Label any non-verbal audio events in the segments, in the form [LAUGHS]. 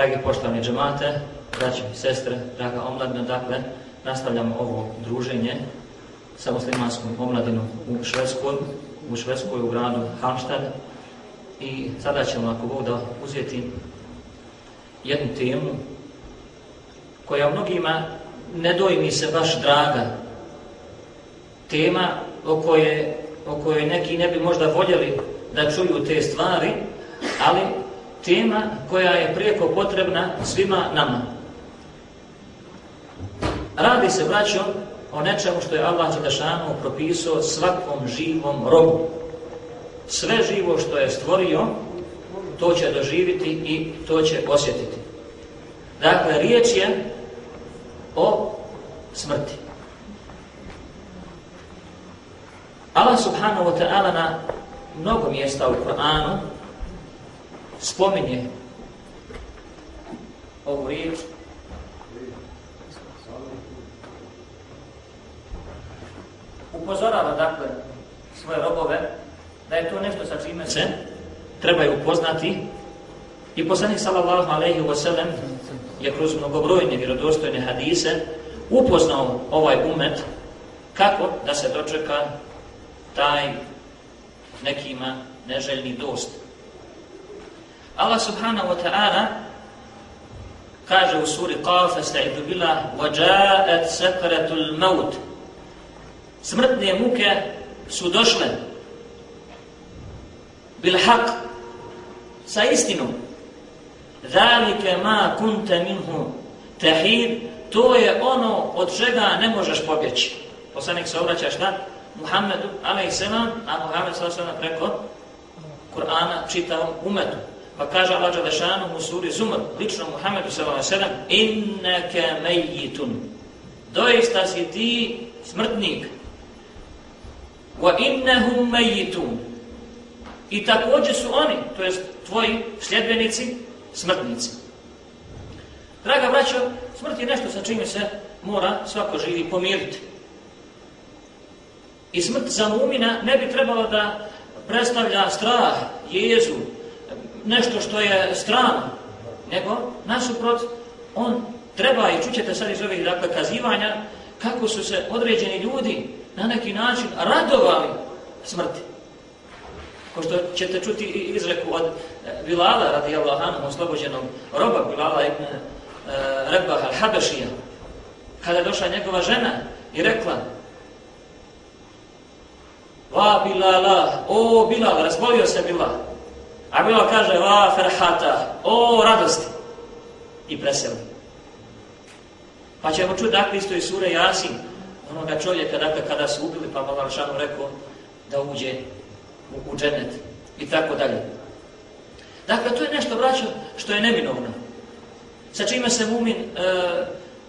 Dragi poštovani džemate, braći i sestre, draga omladina, dakle, nastavljamo ovo druženje sa muslimanskom omladinom u Švedskoj, u Švedskoj u gradu Halmstad. I sada ćemo, ako Bog da uzeti jednu temu koja mnogima ne dojmi se baš draga. Tema o kojoj, o kojoj neki ne bi možda voljeli da čuju te stvari, ali tema koja je prijeko potrebna svima nama. Radi se, braćo, o nečemu što je Allah Đelešanu propisao svakom živom robu. Sve živo što je stvorio, to će doživiti i to će osjetiti. Dakle, riječ je o smrti. Allah subhanahu wa ta'ala na mnogo mjesta u Koranu spominje ovu riječ upozorava dakle svoje robove da je to nešto sa čime se trebaju upoznati i poslanik sallallahu alejhi ve sellem je kroz mnogobrojne vjerodostojne hadise upoznao ovaj umet kako da se dočeka taj nekima neželjni dost. Allah subhanahu wa ta'ala kaže u suri Qaf estaidu bila وَجَاءَتْ سَكْرَةُ الْمَوْتِ Smrtne muke su došle bil haq sa istinom ذَلِكَ مَا كُنْتَ مِنْهُ تَحِيدُ To je ono od čega ne možeš pobjeći. Poslanik se obraća šta? Muhammedu, a.s. a Muhammed s.a.s. preko Kur'ana čitao umetu. Pa kaže Allah Đalešanu u suri Zumr, lično Muhammedu s.a.v. Inneke mejitun. Doista si ti smrtnik. Wa innehum mejitun. I također su oni, to jest tvoji sljedbenici, smrtnici. Draga braćo, smrt je nešto sa čime se mora svako živi pomiriti. I smrt za mumina ne bi trebalo da predstavlja strah, jezu, nešto što je strano, nego nasuprot on treba i čućete sad iz ovih dakle, kazivanja kako su se određeni ljudi na neki način radovali smrti. Ko što ćete čuti izreku od e, Bilala radijallahu anhu, oslobođenog roba Bilala ibn e, Rebaha al-Habešija, kada je došla njegova žena i rekla Va Bilala, o Bilal, razbolio se Bilal. A Bilal kaže, la Ferhata, o radosti. I preseli. Pa ćemo čuti dakle isto i sure Jasin, onoga čovjeka, dakle, kada su ubili, pa Malaršanu rekao da uđe u, u dženet i tako dalje. Dakle, to je nešto, braćo, što je neminovno. Sa čime se mumin e,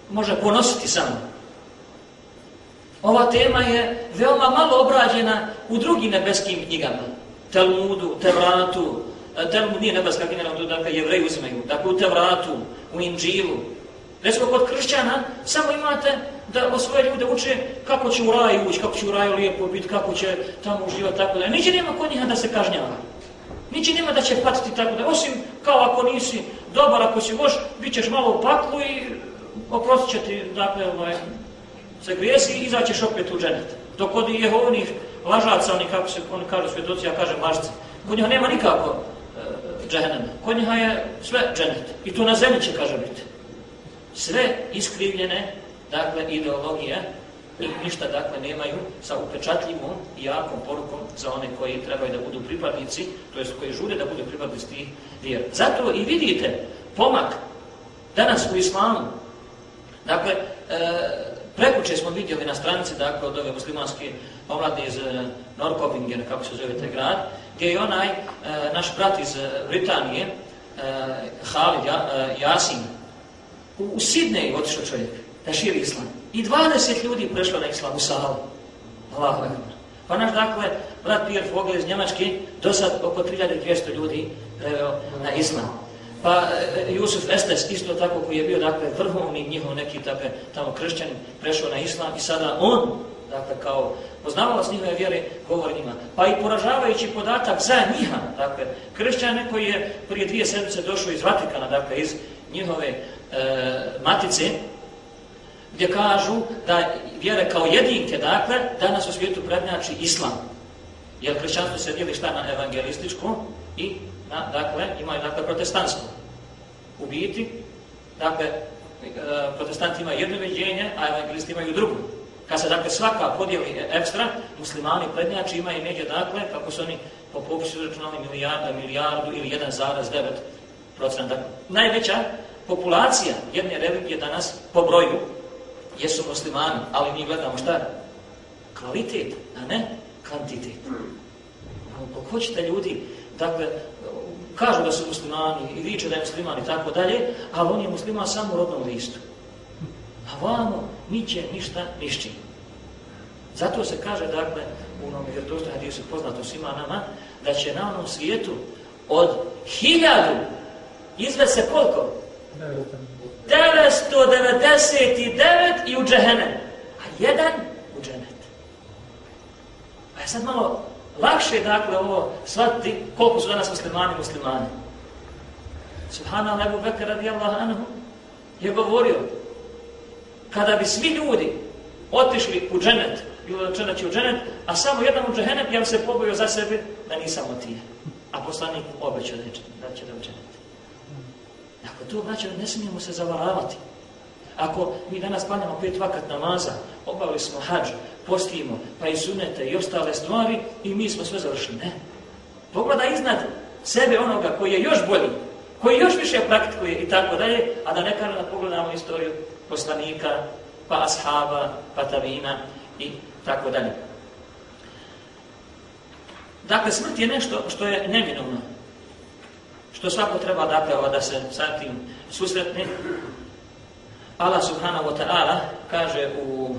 može ponositi samo. Ova tema je veoma malo obrađena u drugim nebeskim knjigama. Talmudu, Tevratu, e, nije nebeska knjiga, to dakle jevreji uzmeju, dakle u Tevratu, u Inđilu. Recimo kod kršćana samo imate da o svoje ljude uče kako će u raju ući, kako će u raju lijepo biti, kako će tamo uživati, tako da. Niće nema kod njih da se kažnjava. Niće nema da će patiti tako da. Osim kao ako nisi dobar, ako si loš, bit ćeš malo u paklu i oprostit će ti, dakle, ovaj, se grijesi i izaćeš opet u dženet. Dok od jehovnih lažaca, oni kako se oni kažu svjedoci, ja kažem lažci, kod njih nema nikako e, džehennema. Kod njiha je sve dženet. I to na zemlji će, kaže, biti. Sve iskrivljene, dakle, ideologije i ništa, dakle, nemaju sa upečatljivom i jakom porukom za one koji trebaju da budu pripadnici, to jest koji žure da budu pripadnici tih vjera. Zato i vidite pomak danas u islamu. Dakle, e, Prekuće smo vidjeli na stranici, dakle, od ove muslimanske omlade iz e, uh, Norkopingen, kako se zove taj grad, gdje je onaj e, naš brat iz e, Britanije, e, Halid ja, e, Jasin, u, u Sidneju otišao čovjek, da širi islam. I 20 ljudi prešlo na islam u Sahavu. Allahu ekber. Pa naš, dakle, brat Pierre Vogel iz Njemačke, do sad oko 3200 ljudi preveo na islam. Pa e, Jusuf Estes isto tako koji je bio dakle vrhovni njihov neki dakle tamo kršćanin prešao na islam i sada on dakle kao poznavalac njihove vjere govori njima. Pa i poražavajući podatak za njiha, dakle kršćane koji je prije dvije sedmice došao iz Vatikana, dakle iz njihove e, matice, gdje kažu da vjere kao jedinke, dakle, danas u svijetu prednjači islam. Jer kršćanstvo se dijeli šta na evangelističko i na, dakle, imaju dakle, protestantsko. U biti, dakle, e, protestanti imaju jedno viđenje, a evangelisti imaju drugo. Kad se dakle svaka podijeli e, ekstra, muslimani prednjači imaju među dakle, kako su oni po popisu izračunali milijarda, milijardu ili 1,9 procenta. Dakle, najveća populacija jedne religije danas po broju jesu muslimani, ali mi gledamo šta? Kvalitet, a ne kvantitet. Ako hoćete ljudi, dakle, kažu da su muslimani i viče da je musliman i tako dalje, ali on je musliman samo u rodnom listu. A vamo niće ništa nišći. Zato se kaže, dakle, u onom vjertostoj hadisu poznato svima nama, da će na onom svijetu od hiljadu izve se koliko? 999 i u džehenem. A jedan u dženet. Pa je sad malo lakše, dakle, ovo shvatiti koliko su danas muslimani muslimani. Subhanallah, Ebu Bekir radijallahu anhu je govorio kada bi svi ljudi otišli u dženet, bilo da će u dženet, a samo jedan u džehennem, ja se pobojio za sebe da nisam od tije. A poslanik obećao da, da će da u dženet. Ako to znači, ne smijemo se zavaravati. Ako mi danas planjamo pet vakat namaza, obavili smo hađ, postijemo, pa i sunete i ostale stvari i mi smo sve završili. Ne. Pogledaj iznad sebe onoga koji je još bolji, koji još više praktikuje i tako dalje, a da ne kada da pogledamo istoriju poslanika, pa ashaba, pa tavina i tako dalje. Dakle, smrt je nešto što je neminovno. Što svako treba dakle da se sa tim susretne. Allah subhanahu wa ta'ala kaže u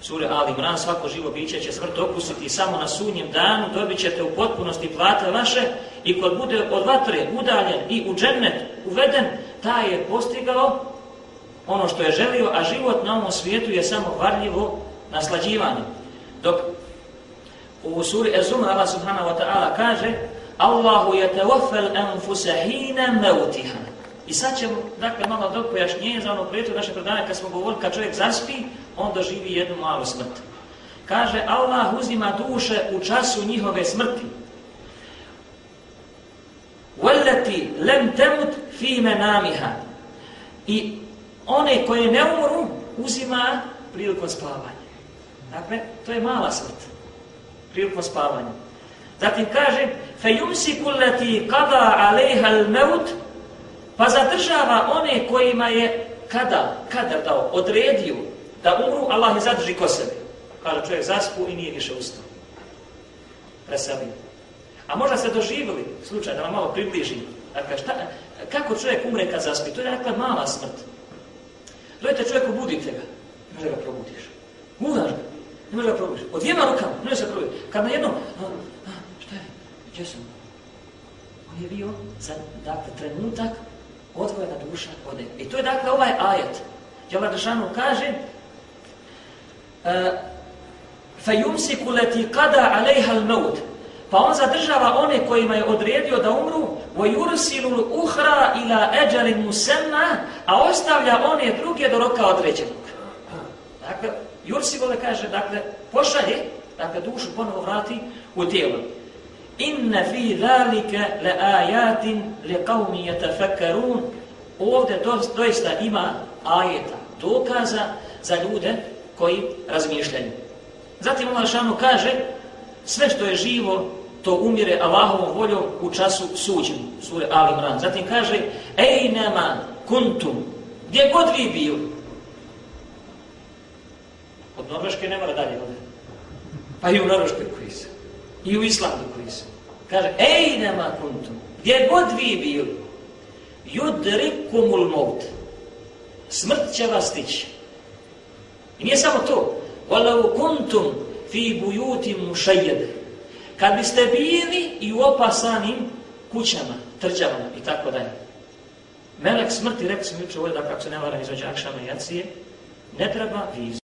suri Ali Imran, svako živo biće će smrt okusiti samo na sunnjem danu, dobit ćete u potpunosti plate vaše i kod bude od vatre udaljen i u džennet uveden, taj je postigao ono što je želio, a život na ovom svijetu je samo varljivo naslađivanje. Dok u suri Ezuma Allah subhanahu wa ta'ala kaže Allahu je teofel enfuse hine meutiha. I sad ćemo, dakle, malo dok pojašnjenje za ono prijetu naše predane, kad smo govorili, kad čovjek zaspi, on doživi jednu malu smrt. Kaže, Allah uzima duše u času njihove smrti. Wallati lem temut fi menamiha. I one koje ne umru, uzima prilikom spavanja. Dakle, to je mala smrt. Prilikom spavanja. Zatim kaže, fejumsi kullati kada alejha al-maut, pa zadržava one kojima je kada, kada dao, odredio da umru, Allah je zadrži ko sebe. Kaže čovjek zaspu i nije više ustao. Preselio. A možda se doživili, slučaj, da vam malo približim. Dakle, šta, kako čovjek umre kad zaspi? To je dakle mala smrt. Dojete čovjeku, budite ga. Može ga probudiš. Udaš ga. Ne može ga probudiš. Od dvijema rukama, ne može se probudiš. Kad na jednom, a, a, šta je? Gdje sam? On je bio za, dakle, trenutak odvojena duša od njega. I to je dakle ovaj ajet. Jela Držanu kaže فَيُمْسِكُ لَتِي قَدَ عَلَيْهَا الْمَوْتِ Pa on zadržava one kojima je odredio da umru وَيُرْسِلُ الْأُخْرَى إِلَا أَجَلٍ مُسَمَّا A ostavlja one druge do roka određenog. Dakle, Jursivo kaže, dakle, pošalje, dakle, dušu ponovo vrati u tijelo. Inna fi zalika la ayatin li qaumi yatafakkarun. Ovde doista ima ajeta, dokaza za ljude koji razmišljaju. Zatim Allah šanu kaže, sve što je živo, to umire Allahovom voljom u času suđenja, sure Ali Imran. Zatim kaže, ej nema kuntum, gdje god vi bili. Od Norveške ne mora dalje ode. Pa i u Norveškoj koji se. I u Islandu koji se. Kaže, ej nema kuntum, gdje god vi bili. Judrikumul maut. Smrt će vas stići. I nije samo to. Walau kuntum fi buyutin mushayyad. Kad biste bili i u opasanim kućama, trđavama i tako dalje. Melek smrti, rekao sam juče ovdje, da kako se ne varam između Akšama i Jacije, ne treba vizu.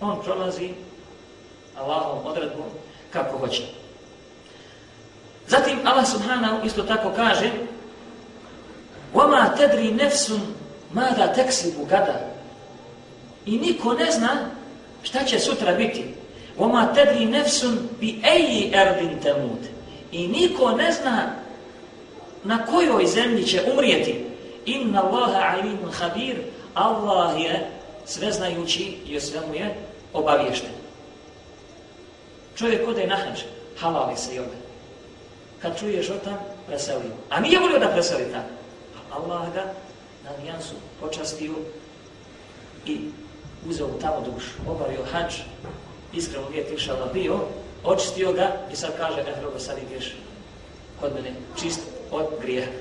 On prolazi Allahom odredbom kako hoće. Zatim Allah subhanahu isto tako kaže وَمَا تَدْرِي نَفْسٌ مَاذَا تَكْسِبُ gada I niko ne zna šta će sutra biti. وَمَا تَدْرِي نَفْسٌ بِأَيِّ أَرْضٍ تَمُوتِ I niko ne zna na kojoj zemlji će umrijeti. Inna Allaha alimun khabir. Allah je sveznajući i o svemu je obaviješten. Čovjek ode na hađ, halali se i ode. Kad čuješ o tam, preseli. A nije volio da preseli tam. Allah ga na nijansu počastio i uzeo tamo dušu. Obavio hađ, iskreno gdje je tišala bio, očistio ga i sad kaže, eh, drogo, sad ideš kod mene čist od grijeha.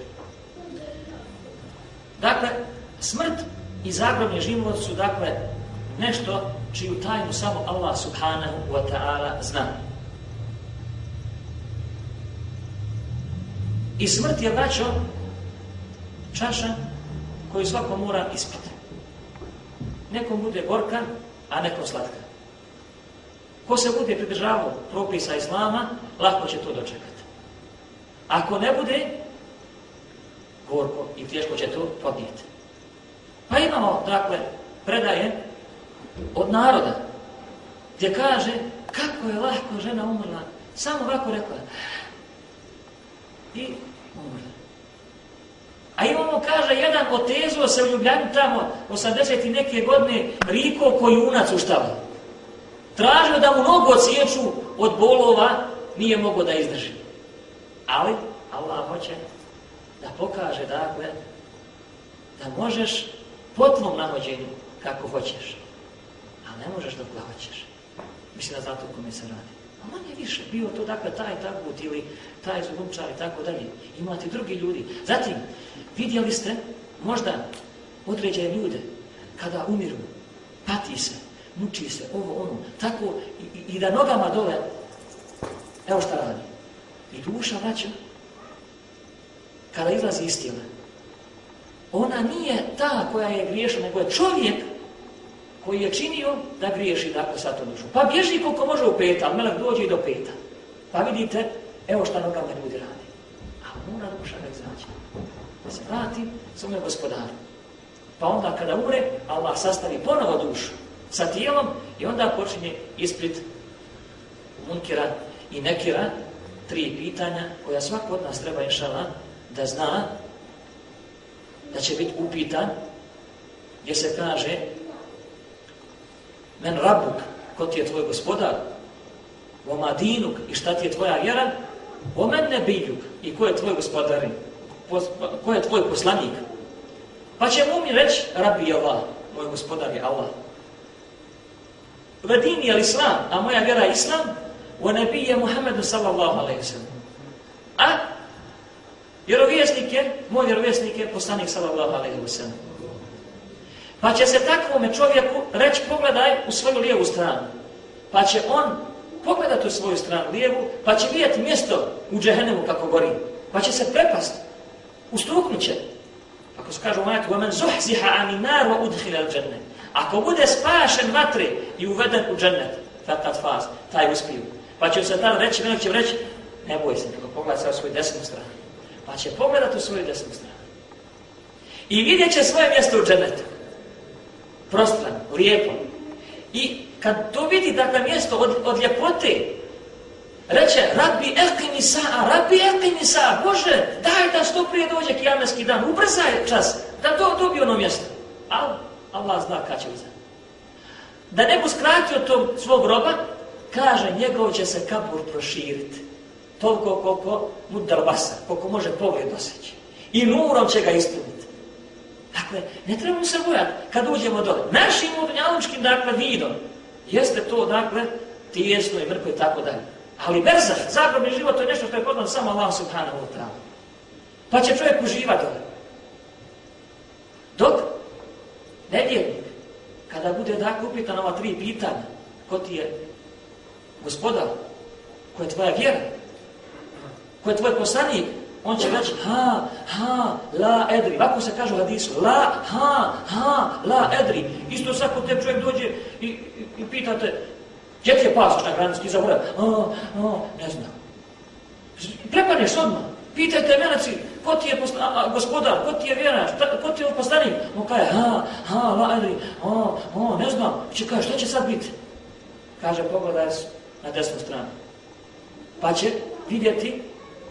Dakle, smrt i zagrobni život su, dakle, nešto čiju tajnu samo Allah subhanahu wa ta'ala zna. I smrt je vraćao čaša koju svako mora ispiti. Nekom bude gorka, a nekom slatka. Ko se bude pridržavao propisa Islama, lako će to dočekati. Ako ne bude, gorko i teško će to podnijeti. Pa imamo, dakle, predaje od naroda, gdje kaže kako je lahko žena umrla. Samo ovako rekla. I umrla. A imamo, kaže, jedan otezuo se u Ljubljani tamo, 80. i neke godine, riko koji unac uštava. Tražio da mu nogu odsječu od bolova, nije mogo da izdrži. Ali, Allah hoće da pokaže, dakle, da možeš po tvom nahođenju kako hoćeš. A ne možeš dok da hoćeš. Mislim da zato kome se radi. A manje više, bio to dakle taj takut ili taj zubunčar i tako dalje. Imate drugi ljudi. Zatim, vidjeli ste možda određene ljude kada umiru, pati se, muči se, ovo, ono, tako i, i, i da nogama dole, evo šta radi. I duša vraća, kada izlazi iz tijela, ona nije ta koja je griješna, nego je čovjek koji je činio da griješi dakle sa to dušu. Pa bježi koliko može u peta, ali melek dođe i do peta. Pa vidite, evo šta nogama ljudi radi. A mora duša ne izađe. Da se vrati svome gospodaru. Pa onda kada umre, Allah sastavi ponovo dušu sa tijelom i onda počinje isprit munkira i nekira tri pitanja koja svako od nas treba inšala da zna da će biti upitan gdje se kaže men rabuk, ko ti je tvoj gospodar, o madinuk i šta ti je tvoja vjera, o men nebiljuk i ko je tvoj gospodari, ko je tvoj poslanik. Pa će mu mi reći, rabi je Allah, moj gospodar je Allah. Vedini je islam, a moja vjera je islam, o nebije Muhammedu sallallahu alaihi sallam. A vjerovjesnik je, moj vjerovjesnik je poslanik sallallahu alaihi sallam. Pa će se takvome čovjeku reći pogledaj u svoju lijevu stranu. Pa će on pogledati u svoju stranu lijevu, pa će vidjeti mjesto u džehennemu kako gori. Pa će se prepast, ustruknut će. Ako se kaže u majetu, وَمَنْ زُحْزِحَ عَنِ نَارُ وَاُدْحِلَ الْجَنَّ Ako bude spašen vatri i uveden u džennet, fakat faz, taj uspiju. Pa će se tada reći, velik će reći, ne boj se, nego pogledaj se u svoju desnu stranu. Pa će pogledati u svoju desnu stranu. I vidjet će svoje mjesto u džennetu prostran, lijepo. I kad to vidi dakle mjesto od, od ljepote, reče, rabbi ekini sa'a, rabbi ekini sa'a, Bože, daj da što prije dođe kijameski dan, ubrzaj čas, da to dobi ono mjesto. Ali Allah zna kada će uzeti. Da ne bu skratio tom svog roba, kaže, njegov će se kabur proširiti. Toliko koliko mudar vasa, koliko može pogled doseći. I nurom će ga ispuniti. Dakle, ne trebamo se bojati kad uđemo dole. Našim odnjalučkim, dakle, vidom, jeste to, dakle, tijesno i mrko i tako dalje. Ali berzah, zagrobni život, to je nešto što je podano samo Allah subhanahu wa ta'ala. Pa će čovjek uživati dole. Dok, nedjeljnik, kada bude, dakle, upitan ova tri pitanja, ko ti je gospodar, ko je tvoja vjera, ko je tvoj poslanik, on će reći ha, ha, la edri. Lako se kaže u hadisu, la, ha, ha, la edri. Isto sad kod te čovjek dođe i, i, i pitate, gdje ti je pasoš na granici, ti zaboravio? A, a, ne znam. Prepadneš odmah. Pitajte meleci, ko ti je gospodar, ko ti je vjeraš, ko ti je poslanik? On kaže, ha, ha, la, edri, a, a, ne znam. Če kaže, šta će sad biti? Kaže, pogledaj na desnu stranu. Pa će vidjeti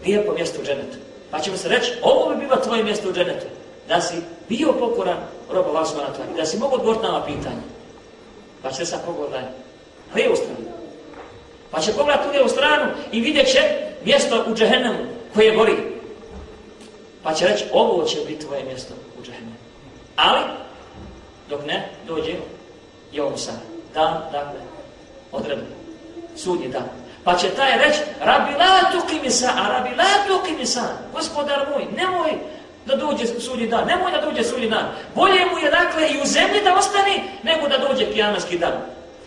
lijepo mjesto u dženetu. Pa ćemo se reći, ovo bi bilo tvoje mjesto u dženetu. Da si bio pokoran roba Allah subhanahu tvoj. Da si mogu odgovoriti na ova pitanja. Pa će sad pogledaj lijevu stranu. Pa će pogledati u lijevu stranu i vidjet će mjesto u džehennemu koje gori. Pa će reći, ovo će biti tvoje mjesto u džehennemu. Ali, dok ne, dođe i ovom sam. Dan, dakle, odredno. Sud je dan. Pa će taj reći, rabi la tuki mi sa, a rabi la tuki mi sa. Gospodar moj, nemoj da dođe sudnji dan, nemoj da dođe sudnji dan. Bolje mu je, dakle, i u zemlji da ostane, nego da dođe kijamanski dan.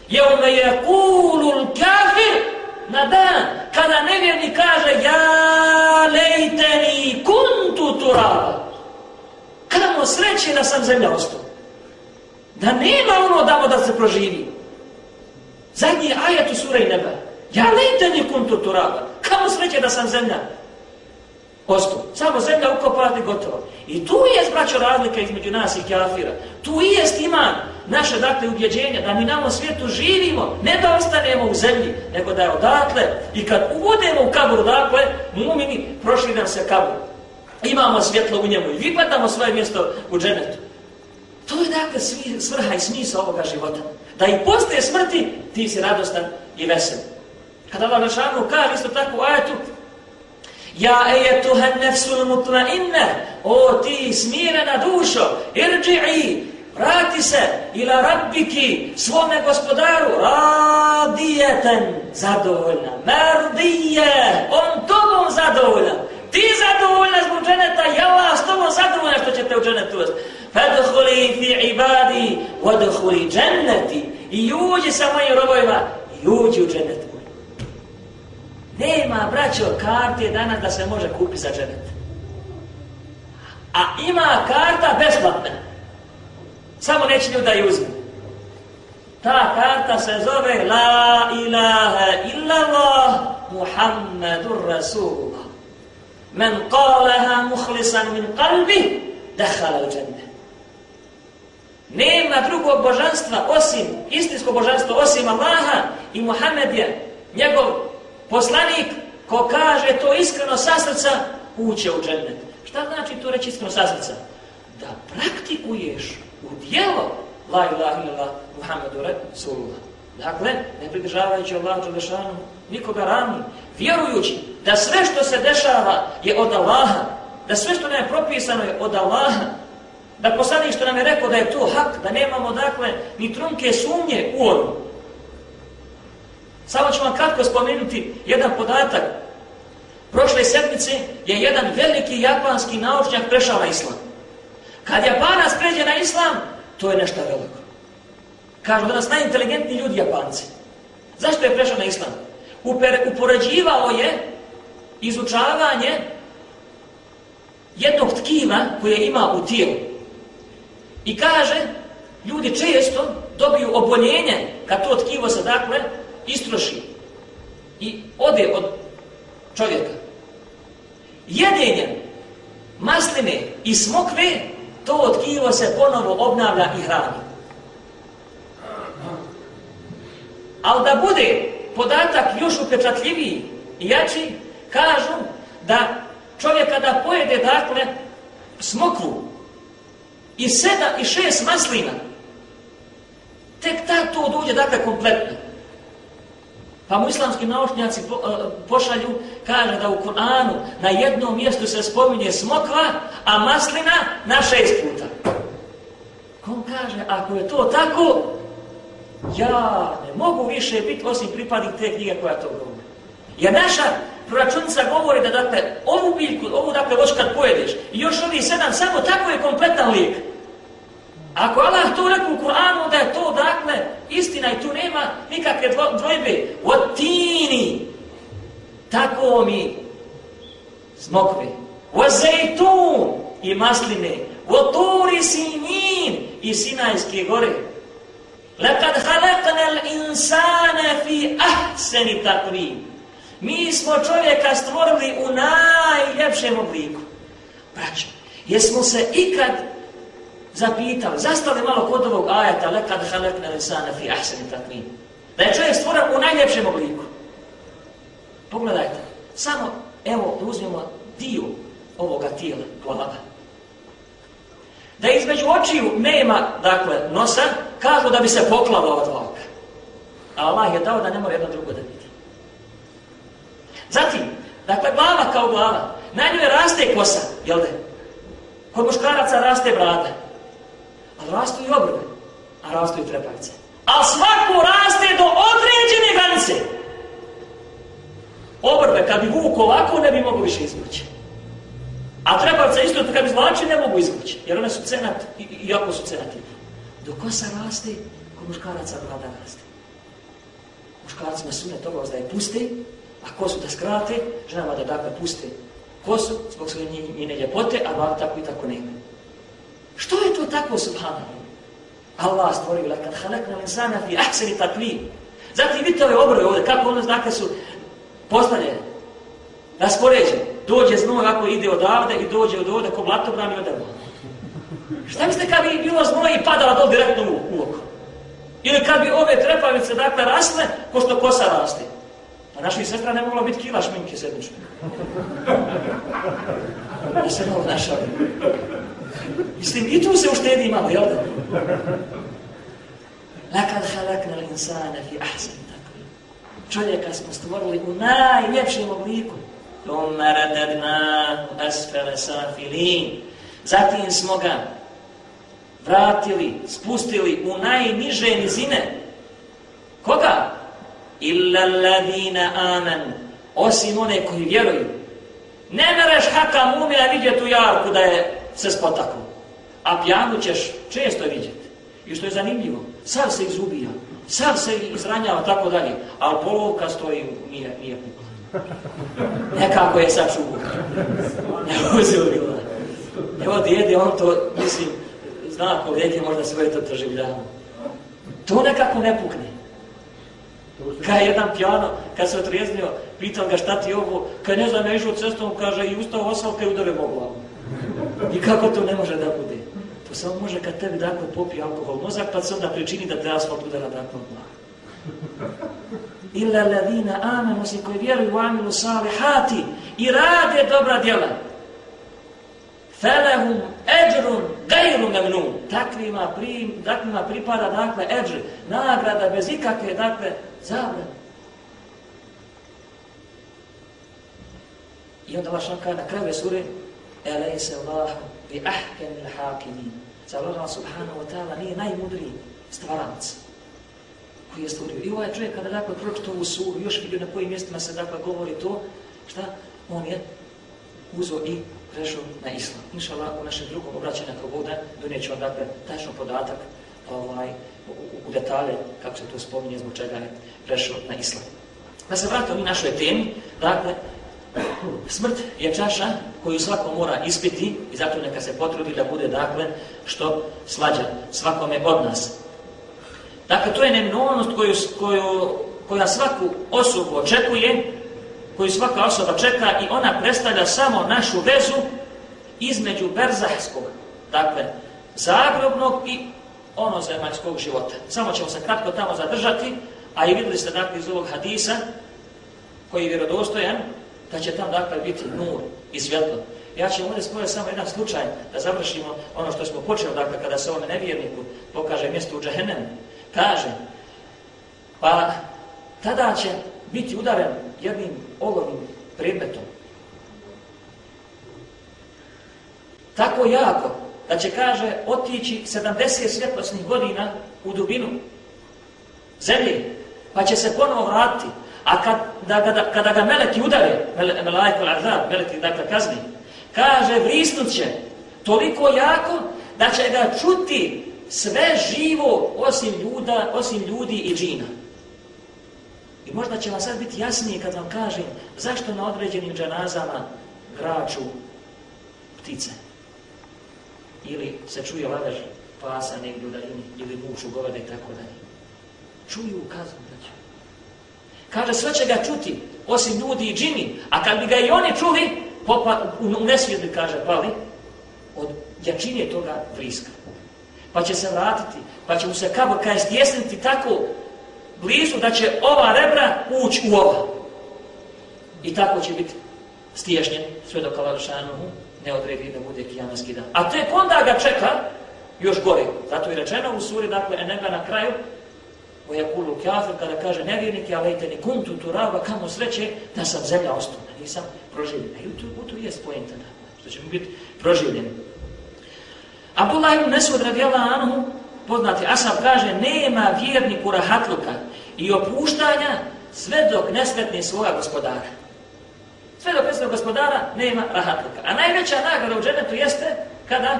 Je ono je kulul kafir na dan, kada nevjerni kaže, ja lejteni kuntu turaba. Kamo sreće da sam zemlja ostao. Da nema ono damo da se proživi. Zadnji ajet u sura i neba. Ja lejtanje kuntu turaba. Kamo sreće da sam zemlja Osto. Samo zemlja ukopati gotovo. I tu je, braćo, razlika između nas i kafira. Tu i jest iman naše, dakle, ubjeđenje da mi na ovom svijetu živimo, ne da ostanemo u zemlji, nego da je odatle. I kad uvodemo u kabur, dakle, mumini, prošli nam se kabur. Imamo svjetlo u njemu i vipadamo svoje mjesto u dženetu. To je, dakle, svrha i smisa ovoga života. Da i postoje smrti, ti si radostan i vesel. Kada Allah Našanu kaže isto tako u ajetu, Ja ejetuha nefsul mutmainna, o ti smirena dušo, irđi'i, vrati se ila rabbiki, svome gospodaru, radijeten, zadovoljna, merdije, on tobom zadovoljan, ti zadovoljna zbog dženeta, ja Allah s tobom zadovoljna što ćete u dženetu vas. Fadhuli fi ibadi, vadhuli dženneti, i uđi sa mojim robojima, i uđi u dženetu. Nema, braćo, karte danas da se može kupiti za dženet. A ima karta besplatna. Samo neće ljudi da je uzme. Ta karta se zove La ilaha illallah Muhammedur Rasulullah. Men qalaha muhlisan min kalbi dehala u džene. Nema drugog božanstva osim, istinsko božanstvo osim Allaha i Muhammed je njegov Poslanik ko kaže to iskreno sa srca, uće u džennet. Šta znači to reći iskreno sa srca? Da praktikuješ u dijelo la ilaha illallah Muhammedu Rasulullah. Dakle, ne pridržavajući Allah Đelešanu nikoga rani, vjerujući da sve što se dešava je od Allaha, da sve što nam je propisano je od Allaha, da poslanik što nam je rekao da je to hak, da nemamo dakle ni trunke sumnje u onu, Samo ću vam kratko spomenuti jedan podatak. Prošle sedmice je jedan veliki japanski naučnjak prešao na islam. Kad Japanac pređe na islam, to je nešto veliko. Kažu da nas najinteligentniji ljudi Japanci. Zašto je prešao na islam? Uper, upoređivao je izučavanje jednog tkiva koje ima u tijelu. I kaže, ljudi često dobiju oboljenje kad to tkivo se dakle istroši i ode od čovjeka. Jedenjem masline i smokve, to otkivo se ponovo obnavlja i hrani. Ali da bude podatak još upečatljiviji i jači, kažu da čovjek kada pojede, dakle, smokvu i sedam i šest maslina, tek ta to dođe, dakle, kompletno. Pa mu islamski naučnjaci po, uh, pošalju, kaže da u Kur'anu na jednom mjestu se spominje smokva, a maslina na šest puta. On kaže, ako je to tako, ja ne mogu više biti osim pripadnik te knjige koja to govori. Jer naša proračunica govori da dakle, ovu biljku, ovu dakle voć kad pojedeš, i još ovi sedam, samo tako je kompletan lijek. Ako Allah to rekao u Kur'anu da je to dakle istina i tu nema nikakve dvojbe. Od tini. Tako mi smokve. Od zejtun i masline. Od turi sinin i sinajske gore. Lekad halakna l'insana fi ahseni takvim. Mi smo čovjeka stvorili u najljepšem obliku. Braćo, jesmo se ikad zapitali, zastali malo kod ovog ajeta, lekad halekne lesana fi ahsani takvim. Da je čovjek stvoren u najljepšem obliku. Pogledajte, samo, evo, da uzmemo dio ovoga tijela, glava. Da između očiju nema, dakle, nosa, kažu da bi se poklalo ova dva oka. A Allah je dao da ne mora jedno drugo da vidi. Zatim, dakle, glava kao glava, na njoj raste kosa, jel da? Kod muškaraca raste brada, ali rastu i obrve, a rastu i trepavice. A svako raste do određene granice. Obrve, kad bi vuk ovako, ne bi mogu više izvući. A trepavice isto, kad bi zvlači, ne mogu izvući, jer one su cenat, iako su cenativne. Dok kosa raste, kod muškaraca brada raste. Muškarcima sune toga da je puste, a kosu da skrate, ženama da dakle puste kosu zbog svoje njene ljepote, a brada tako i tako nema. Što je to tako, subhanahu? Allah stvorio lakad halakna linsana fi ahseni takvi. Zatim vidite ove obroje ovdje, kako ono znake su postavljene, raspoređene. Dođe znoj ako ide odavde i dođe od ovdje, ko blatobran i odavde. Šta mislite kad bi bilo znoj i padala dol direktno u, u oko? Ili kad bi ove trepavice dakle rasle, ko što kosa raste? Pa naših sestra ne mogla biti kila šminke sedmične. [LAUGHS] Da se malo našali. Mislim, i tu se uštedi malo, jel da? Lakad halakna l'insana fi ahsan takvi. Čovjeka smo stvorili u najljepšem obliku. Tuma radadna asfele safilin. Zatim smo ga vratili, spustili u najniže nizine. Koga? Illa alladina amen. Osim one koji vjeruju. Ne mereš haka mumina vidjeti u jarku da je se spotaknu. A pijanu ćeš često vidjeti. I što je zanimljivo, sav se izubija, sav se izranjava, tako dalje, ali polovka stoji, nije, nije pukla. Nekako je sad čuvo. Ne uzubila. Evo djede, on to, mislim, zna ko djede, možda svoje to doživljava. To nekako ne pukne. Kad je jedan pijano, kad se otrijeznio, pitan ga šta ti ovo, kad ne znam, ja išao cestom, kaže, i ustao osvalke i udare Bogu. I kako to ne može da bude? To samo može kad tebi dakle popije alkohol mozak, pa se onda pričini da te asfalt udara dakle od mlaka. Illa ladina amanu, si koji vjeruju u amilu salihati i rade dobra djela. Felehum eđrun gajru memnun. Takvima, prim, takvima pripada dakle eđr, nagrada bez ikakve dakle zabrane. I onda vaš na kraju sure Elejse Allahu bi ahkem il hakimin. Zar Allah subhanahu wa ta'ala nije najmudriji stvaranac koji je stvorio. I ovaj čovjek kada dakle pročito ovu suru, još vidio na kojim mjestima se dakle govori to, šta? On je uzo i prešao na islam. Inša Allah, u našem drugom obraćanju ako bude, donijet ću vam dakle tačno podatak ovaj, u, u detalje, kako se to spominje, zbog čega je prešao na islam. Da se vratimo mi našoj temi, dakle, Smrt je čaša koju svako mora ispiti i zato neka se potrudi da bude dakle što slađa svakome od nas. Dakle, to je neminovnost koju, koju, koja svaku osobu očekuje, koju svaka osoba čeka i ona predstavlja samo našu vezu između berzahskog, dakle, zagrobnog i ono zemaljskog života. Samo ćemo se kratko tamo zadržati, a i videli ste dakle iz ovog hadisa, koji je vjerodostojan, da će tam dakle biti nur i svjetlo. Ja ću ovdje spojiti samo jedan slučaj da završimo ono što smo počeli, dakle, kada se ovome nevjerniku pokaže mjesto u džahennemu. Kaže, pa tada će biti udaren jednim olovnim predmetom. Tako jako da će, kaže, otići 70 svjetlosnih godina u dubinu zemlje, pa će se ponovo vratiti A kad, da, kada, kada ga meleki udare, melajko l'azab, meleki dakle kazni, kaže vrisnut će toliko jako da će ga čuti sve živo osim, ljuda, osim ljudi i džina. I možda će vam sad biti jasnije kad vam kažem zašto na određenim džanazama graču ptice. Ili se čuje lavež pasa negdje u daljini, ili muču govede i tako dalje. Čuju kaznu. Kaže, sve će ga čuti, osim ljudi i džini. A kad bi ga i oni čuli, popa, u, u nesvijet bi kaže, pali, od jačine toga vriska. Pa će se vratiti, pa će mu se kabor kaj stjesniti tako blizu da će ova rebra ući u ova. I tako će biti stiješnjen sve do Kalašanovu ne odredi da bude kijamanski dan. A tek onda ga čeka još gore. Zato je rečeno u suri, dakle, Eneba na kraju, u Jakulu Kjafir, kada kaže nevjernik, ja lejte ni kuntu tu raba, kamo sreće da sam zemlja ostala, nisam proživljen. A u tu, u tu je spojenta, što ćemo biti proživljeni. Abdullah ibn Nesud radijala Anhu, poznati Asab kaže, nema vjerniku rahatluka i opuštanja sve dok ne sretni svoga gospodara. Sve dok ne gospodara, nema rahatluka. A najveća nagrada u dženetu jeste kada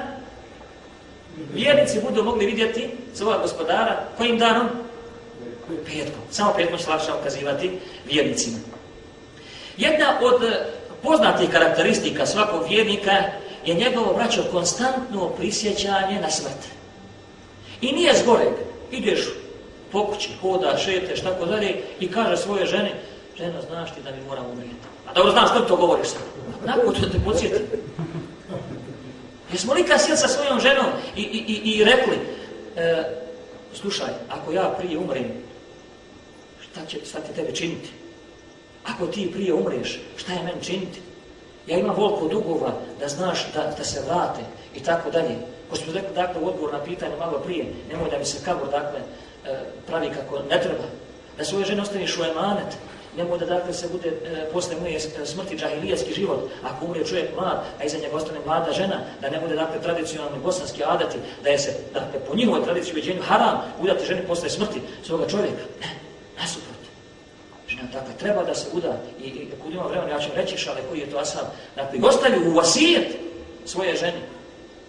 vjernici budu mogli vidjeti svoga gospodara kojim danom? Petkom. Samo petkom se lakše ukazivati vjernicima. Jedna od e, poznatih karakteristika svakog vjernika je njegovo vraćo konstantno prisjećanje na smrt. I nije zgoreg. Ideš po kući, hoda, šeteš, tako dalje, i kaže svoje žene, žena, znaš ti da mi moram umrijeti. A dobro, znam što to govoriš sad? Nakon to te podsjeti. Jesmo li kad sjeli sa svojom ženom i, i, i, i rekli, e, slušaj, ako ja prije umrem, šta će šta ti tebe činiti? Ako ti prije umreš, šta je meni činiti? Ja imam volko dugova da znaš da, da se vrate i tako dalje. Ko smo rekli, dakle, odgovor na pitanje malo prije, nemoj da mi se kabor, dakle, e, pravi kako ne treba. Da svoje žene ostaviš u emanet, nemoj da dakle se bude e, posle moje e, smrti džahilijaski život, ako umre čovjek mlad, a iza njega ostane mlada žena, da ne bude dakle tradicionalni bosanski adati, da je se dakle po njihovoj tradiciji uveđenju haram udati ženi posle smrti svoga čovjeka. Nasuprot. Žena, dakle, treba da se uda i, i kod ima vremena, ja ću reći šale koji je to asab, dakle, ostavi u vasijet svoje žene,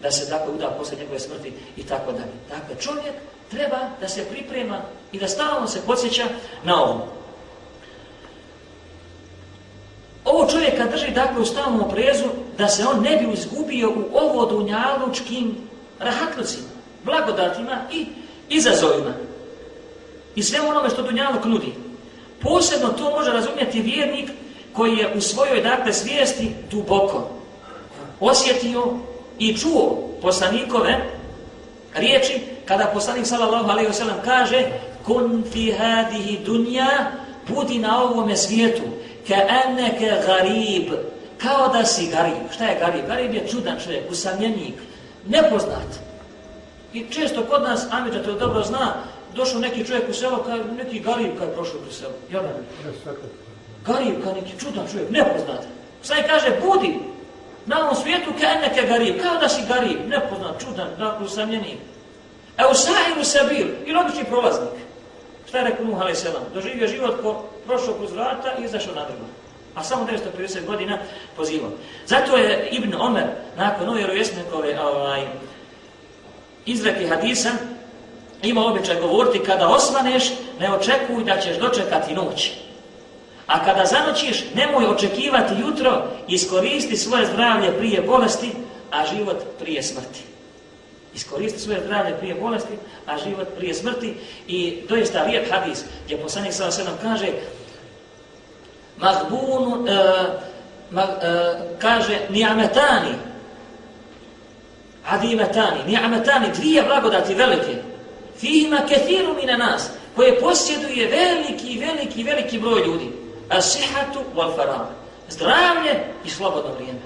da se dakle uda posle njegove smrti i tako dalje. Dakle, čovjek treba da se priprema i da stalno se podsjeća na ovo. Ovo čovjeka drži dakle u stalnom oprezu da se on ne bi izgubio u ovo dunjalučkim rahatlucima, blagodatima i izazovima. I sve onome što dunjaluk nudi. Posebno to može razumjeti vjernik koji je u svojoj dakle svijesti duboko osjetio i čuo poslanikove riječi kada poslanik sallallahu alejhi ve sellem kaže kun fi hadihi dunja budi na ovome svijetu ka annaka garib. Kao da si garib. Šta je garib? Garib je čudan čovjek usamljenik nepoznat i često kod nas Amidža to dobro zna došao neki čovjek u selo kao neki garib kad je prošao u selo jel garib kao neki čudan čovjek nepoznat sad kaže budi na ovom svijetu ka annaka garib kao da si garib nepoznat čudan dakle usamljenik Evo sahiru sabir, ili obični prolaznik. Šta je rekao Nuh a.s. Doživio život ko prošao kroz vrata i izašao na drugom. A samo 950 godina pozivao. Zato je Ibn Omer, nakon ove vjerovjesnikove ovaj, izreki hadisem ima običaj govoriti, kada osvaneš, ne očekuj da ćeš dočekati noć. A kada zanoćiš, nemoj očekivati jutro, iskoristi svoje zdravlje prije bolesti, a život prije smrti iskoristi svoje zdravlje prije bolesti, a život prije smrti. I to je lijep hadis gdje poslanik sada se nam kaže Magbunu e, eh, mag, e, eh, kaže Nijametani, adimetani ni'ametani dvije blagodati velike. Fihima kethiru mine nas koje posjeduje veliki, veliki, veliki broj ljudi. Asihatu wal farah zdravlje i slobodno vrijeme.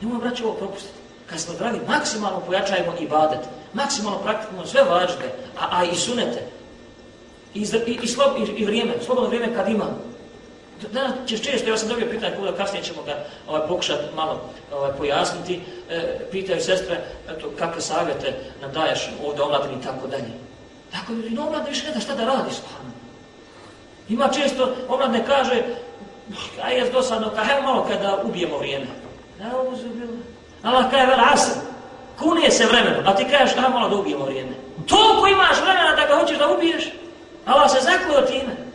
Nemo braću ovo propustiti. Kad smo zdravi, maksimalno pojačajemo i badet, maksimalno praktikujemo sve vađbe, a, a i sunete, i, i, i, slob, i, i vrijeme, slobodno vrijeme kad imamo. Danas ćeš često, ja sam dobio pitanje, koga, kasnije ćemo ga ovaj, pokušati malo ovaj, pojasniti, e, pitaju sestre, eto, kakve savjete nam daješ ovdje omladini i tako dalje. Tako je, no omladne više ne da šta da radi stvarno. Ima često, omladne kaže, aj je dosadno, kaj malo kada ubijemo vrijeme. Da, ovo zubilo. Allah kaže vel asr. Kunije se vremenom, a ti kažeš da malo da ubijemo vrijeme. Toliko imaš vremena da ga hoćeš da ubiješ, Allah se zaklio time.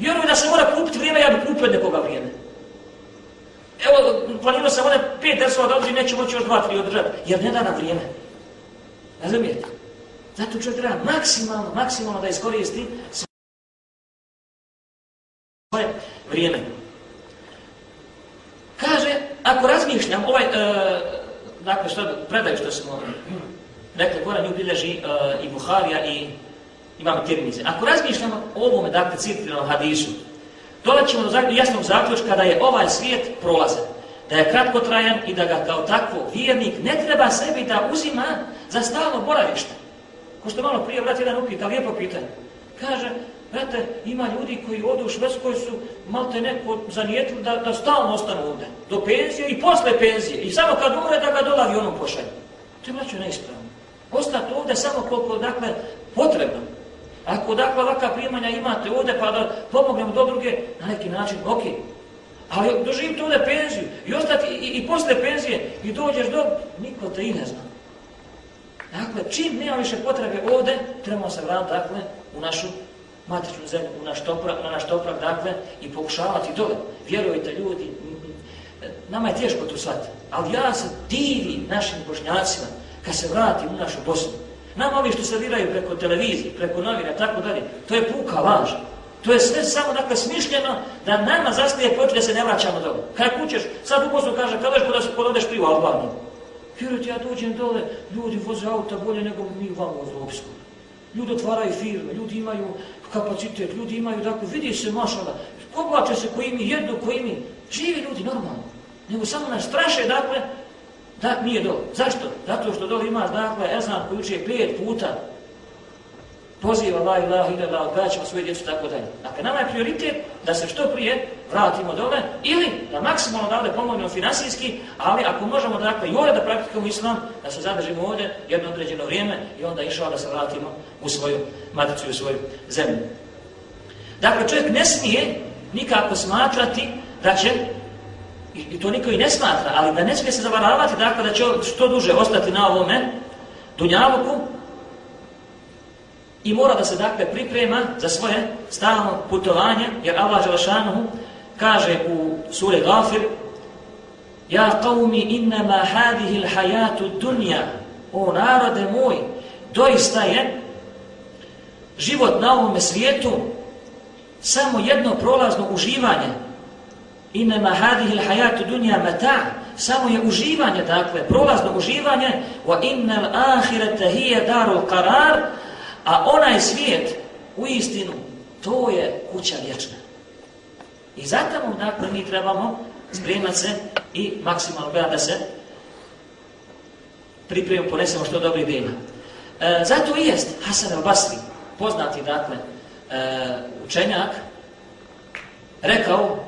Vjerujem da se mora kupiti vrijeme, ja bi kupio od nekoga vrijeme. Evo, planirao sam one pet drsova da održi, neće moći još dva, tri održati, jer ne da nam vrijeme. Razumijete? Zato čovjek treba maksimalno, maksimalno da iskoristi svoje vrijeme. Kaže, ako razmišljam, ovaj, e, dakle, što, predaju što smo rekli, gora nju bileži e, i Buharija i imam Tirmize. Ako razmišljamo o ovome, dakle, citiranom hadisu, dolaćemo do jasnog zaključka da je ovaj svijet prolazan, da je kratkotrajan i da ga kao takvo vjernik ne treba sebi da uzima za stalno boravište. Ko što malo prije, vrat, jedan upita, lijepo pitanje. Kaže, Znate, ima ljudi koji ovdje u Švedskoj su malte neko zanijetili da, da stalno ostanu ovdje. Do penzije i posle penzije. I samo kad umre da ga dolavi onom pošalju. To je mlađo neispravno. Ostati ovdje samo koliko, dakle, potrebno. Ako, dakle, ovakva primanja imate ovdje pa da pomognemo do druge, na neki način, ok. Ali doživite ovdje penziju i ostati i, i, i posle penzije i dođeš do... Niko te i ne zna. Dakle, čim nema više potrebe ovdje, trebamo se vratiti, dakle, u našu matičnu zemlju, u naš toprak, na naš toprak, dakle, i pokušavati dole. Vjerujte ljudi, nama je teško to shvatiti, ali ja se divim našim bošnjacima kad se vratim u našu Bosnu. Nama ovi što se viraju preko televizije, preko novina, tako dalje, to je puka laž. To je sve samo, dakle, smišljeno da nama zastije počne da se ne vraćamo dole. Kad kućeš, sad u Bosnu kaže, kada ćeš se pododeš pivo u Albaniju? Vjerujte, ja dođem dole, ljudi voze auta bolje nego mi vam u Evropsku. Ljudi otvaraju firme, ljudi imaju kapacitet, ljudi imaju, dakle, vidi se mašala, poblače se koji mi jedu, koji mi živi ljudi normalno. Nego samo nas straše, dakle, da nije do. Zašto? Zato što dole ima, dakle, ezan koji uče pet puta, poziva la ilaha ila la, svoje djecu, tako dalje. Dakle, nama je prioritet da se što prije vratimo dole, ili da maksimalno dale pomognemo finansijski, ali ako možemo, dakle, i ovdje da praktikamo islam, da se zadržimo ovdje jedno određeno vrijeme i onda išao da se vratimo u svoju maticu i u svoju zemlju. Dakle, čovjek ne smije nikako smatrati da će, i to niko i ne smatra, ali da ne smije se zavaravati, dakle, da će što duže ostati na ovome dunjavuku, I mora da se dakle priprema za svoje stalno putovanje, jer Allah Želešanuhu kaže u suri Gafir Ja qavmi innama hadihi l'hajatu dunja O narode moj, doista je život na ovome svijetu samo jedno prolazno uživanje. Inema hadihi l'hajatu dunja meta' Samo je uživanje, dakle, prolazno uživanje Wa innel ahirete hije darul karar A onaj svijet, u istinu, to je kuća vječna. I zato mu, dakle, mi trebamo spremati se i maksimalno gledati da se pripremimo, ponesemo što dobri dima. E, zato i jest Hasan al-Basri, poznati, dakle, e, učenjak, rekao,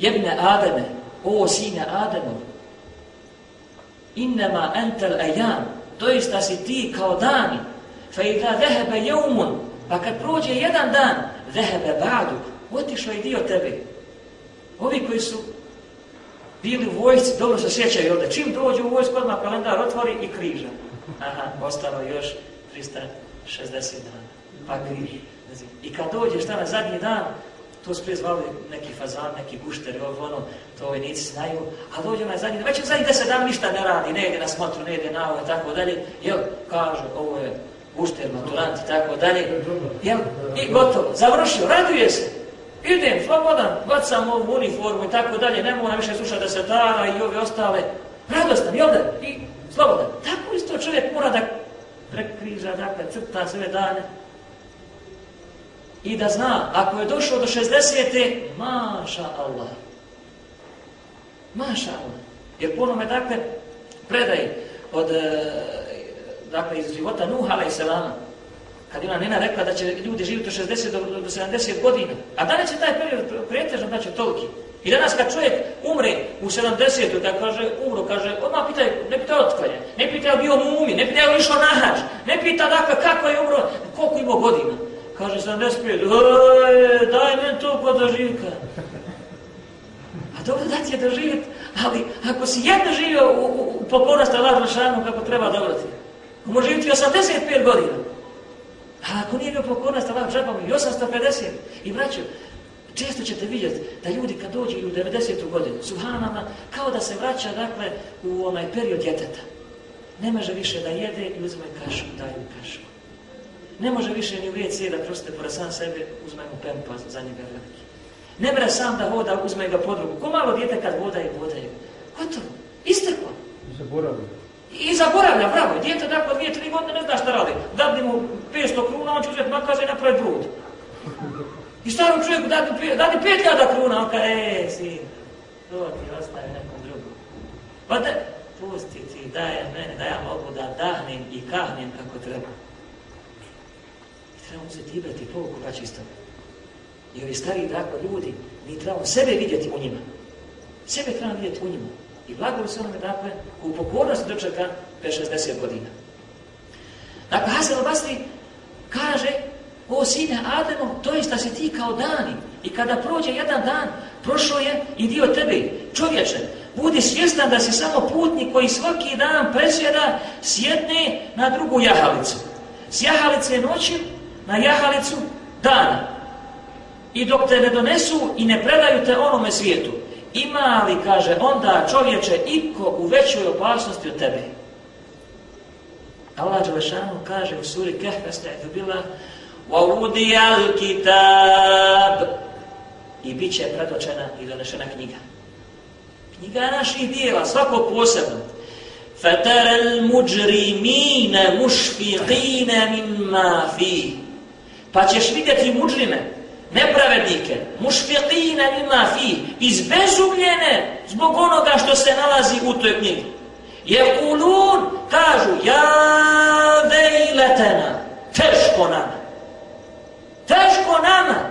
jebne Ademe, o sine Ademov, innama entel ejam, doista si ti kao dani. Fa i da zehebe jeumun, pa kad prođe jedan dan, zehebe badu, otišao i dio tebe. Ovi koji su bili u vojsci, dobro se sjećaju ovdje, čim dođu u vojsku, odmah kalendar otvori i križa. Aha, ostalo još 360 dana. Pa križ. I kad dođeš šta na zadnji dan, to su prije zvali neki fazan, neki gušter, ovo, ono, to vojnici znaju, a dođe onaj zadnji, već zadnji deset dana ništa ne radi, ne ide na smotru, ne ide na ovo tako dalje, jel, kaže, ovo je gušter, maturant i tako dalje, jel, i gotovo, završio, raduje se, idem, slobodan, bacam ovu uniformu i tako dalje, ne moram više slušati da se dara i ove ostale, radostan, jel da, i slobodan. Tako isto čovjek mora da prekriža, dakle, crta sve dane, i da zna, ako je došao do 60. Maša Allah. Maša Allah. Jer puno me dakle predaj od, e, dakle, iz života Nuh, ala i selama, kad ona nena rekla da će ljudi živjeti od 60 do, do 70 godina. A da li će taj period pretežno, znači, da će toliki? I danas kad čovjek umre u 70. da kaže, umro, kaže, odmah pitaj, ne pita otkvalje, ne pita bio mumi, ne pita je li išao na hađ, ne pita dakle kako je umro, koliko imao godina. Kaže, 75. Oj, daj mi to pa doživka. A dobro da ti je doživjeti, ali ako si jedno živio u, u, u pokornosti Allah Rašanu kako treba dobro ti, može živjeti 85 godina. A ako nije bio pokornost Allah Rašanu, i 850. I braću, često ćete vidjeti da ljudi kad dođu u 90. godinu, subhanama, kao da se vraća, dakle, u onaj period djeteta. Ne može više da jede i uzme kašu, daju kašu. Ne može više ni u WC da proste pored sam sebe, uzme mu pempa za njega veliki. Ne mre sam da voda, uzme ga pod ruku. Ko malo djete kad voda i voda je. Gotovo. Isteklo. Zaboravio. I zaboravlja, bravo, djete dakle dvije, tri godine ne zna šta radi. Dadni mu 500 kruna, on će uzeti makaze i napravi brud. I starom čovjeku dadni, dadni 5000 kruna, on kaže, e, sin, to ti ostaje nekom drugom. Pa da, pusti ti, daj mene, da ja mogu da dahnem i kahnem kako treba trebamo se uzeti ibrati povuku pa čisto. I ovi stari, dakle, ljudi, mi trebamo sebe vidjeti u njima. Sebe trebamo vidjeti u njima. I blago se onome, dakle, u pokornosti dočeka 5-60 godina. Dakle, Hasan al-Basri kaže, o sine Ademo, to je da si ti kao dani. I kada prođe jedan dan, prošlo je i dio tebe, čovječe, budi svjestan da si samo putnik koji svaki dan presjeda s jedne na drugu jahalicu. S jahalice noći na jahalicu dana. I dok te ne donesu i ne predaju te onome svijetu, ima li, kaže, onda čovječe iko u većoj opasnosti od tebe? Allah Đelešanu kaže u suri Kehve stajdu bila وَوُدِيَ الْكِتَابِ i bit će predočena i donešena knjiga. Knjiga naših dijela, svako posebno. فَتَرَ الْمُجْرِمِينَ مُشْفِقِينَ مِمَّا فِي Pa ćeš vidjeti muđrime, nepravednike, mušfiqina ima fi, izbezumljene zbog onoga što se nalazi u toj knjigi. Je kulun, kažu, ja vejletena, teško nama. Teško nama.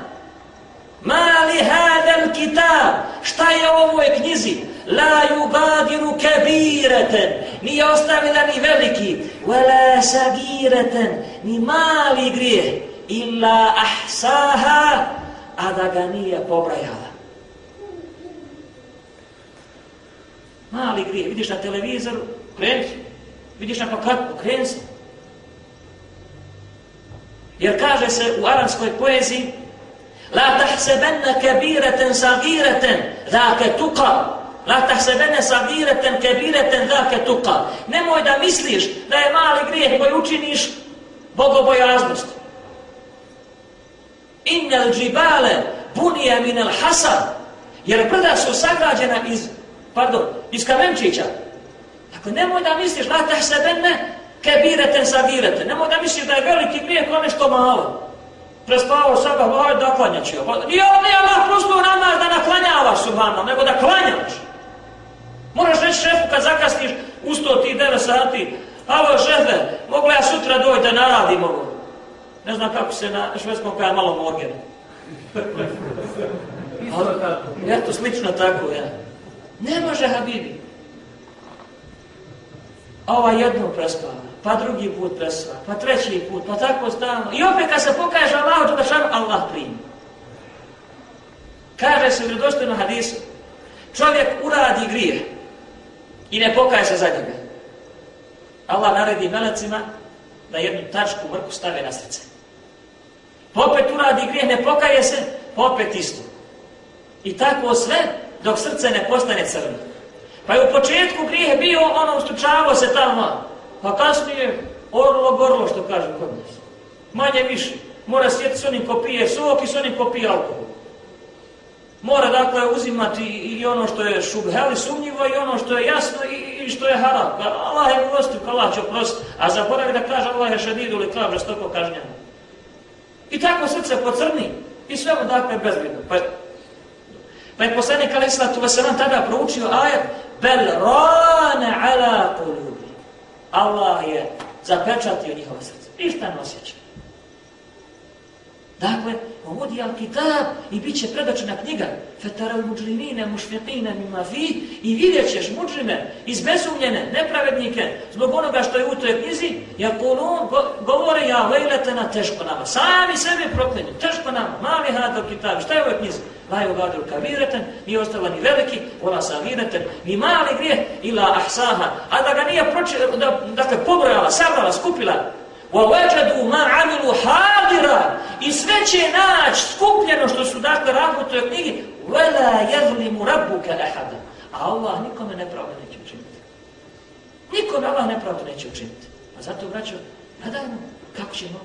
Mali hadel kitab, šta je u ovoj knjizi? La yugadiru kebireten, nije ostavila ni veliki, wala sagireten, ni mali grijeh illa ahsaha, a da ga nije pobrajala. Mali grije, vidiš na televizoru, kreni Vidiš na pakatku, kreni Jer kaže se u aranskoj poeziji, La tahsebenne kebireten sagireten, dake tuka. La tahsebenne sagireten kebireten, dake tuka. Nemoj da misliš da je mali grijeh koji učiniš bogobojaznost. Innel džibale bunije minel hasan. Jer brda su sagrađena iz, pardon, iz kamenčića. Dakle, nemoj da misliš, la tah se benne, kebirete. Nemoj da misliš da je veliki grijeh kao nešto malo. Prespavao sebe, pa hoj, da klanjaći. Nije on nije Allah prosto namaz da naklanjavaš subhanom, nego da klanjaš. Moraš reći šefu kad zakasniš u 100 ti 9 sati, alo šefe, mogu ja sutra dojte da naradim ovo. Ne znam kako se na švedskom kaže malo morgen. Eto, slično tako, ja. Ne može, Habibi. A ova jedno prespava, pa drugi put prespava, pa treći put, pa tako stalno. I opet kad se pokaže Allah, da šan, Allah primi. Kaže se u vredostojnom hadisu, čovjek uradi grije i ne pokaje se za njega. Allah naredi melecima da jednu tačku mrku stave na srce. Popet uradi grijeh, ne pokaje se, popet isto. I tako sve, dok srce ne postane crno. Pa je u početku grijeh bio ono, ustučavao se tamo, pa kasnije orlo gorlo, što kaže kod nas. Manje više. Mora sjeti s onim ko pije sok i s onim ko pije alkohol. Mora dakle uzimati i ono što je šubheli sumnjivo i ono što je jasno i, i što je haram. Pa Allah je milostiv, pa Allah će oprostiti. A zaboravi da kaže Allah je šedidu ili kao žestoko kažnjeno. I tako srce pocrni. I sve mu dakle bezbjedno. Pa, pa je poslanik Ali Islatu Veselam tada proučio ajet Bel rane ala kulubi. Allah je zapečatio njihova srce. Ništa ne osjećaju. Dakle, uvodi al kitab i bit će predočena knjiga Fetara muđrimine mušfiqine, mima fi i vidjet ćeš muđrime izbezumljene, nepravednike zbog onoga što je u toj knjizi ja go, govore ja lejlete na teško nama. Sami sebe proklinju, teško nama, mali hadal kitab, šta je u ovoj knjizi? Laju gadil kabireten, nije ostala ni veliki, ona savireten, ni mali grijeh, ila ahsaha, a da ga nije proči, da, dakle, pobrojala, sabrala, skupila, وَوَجَدُوا مَا عَمِلُوا حَادِرًا I sve će naći skupljeno što su dakle radili u toj knjigi وَلَا يَذْلِمُ رَبُّكَ أَحَدًا A Allah nikome nepravda neće učiniti. Nikome Allah nepravda neće učiniti. A zato, braćo, gledajmo kako ćemo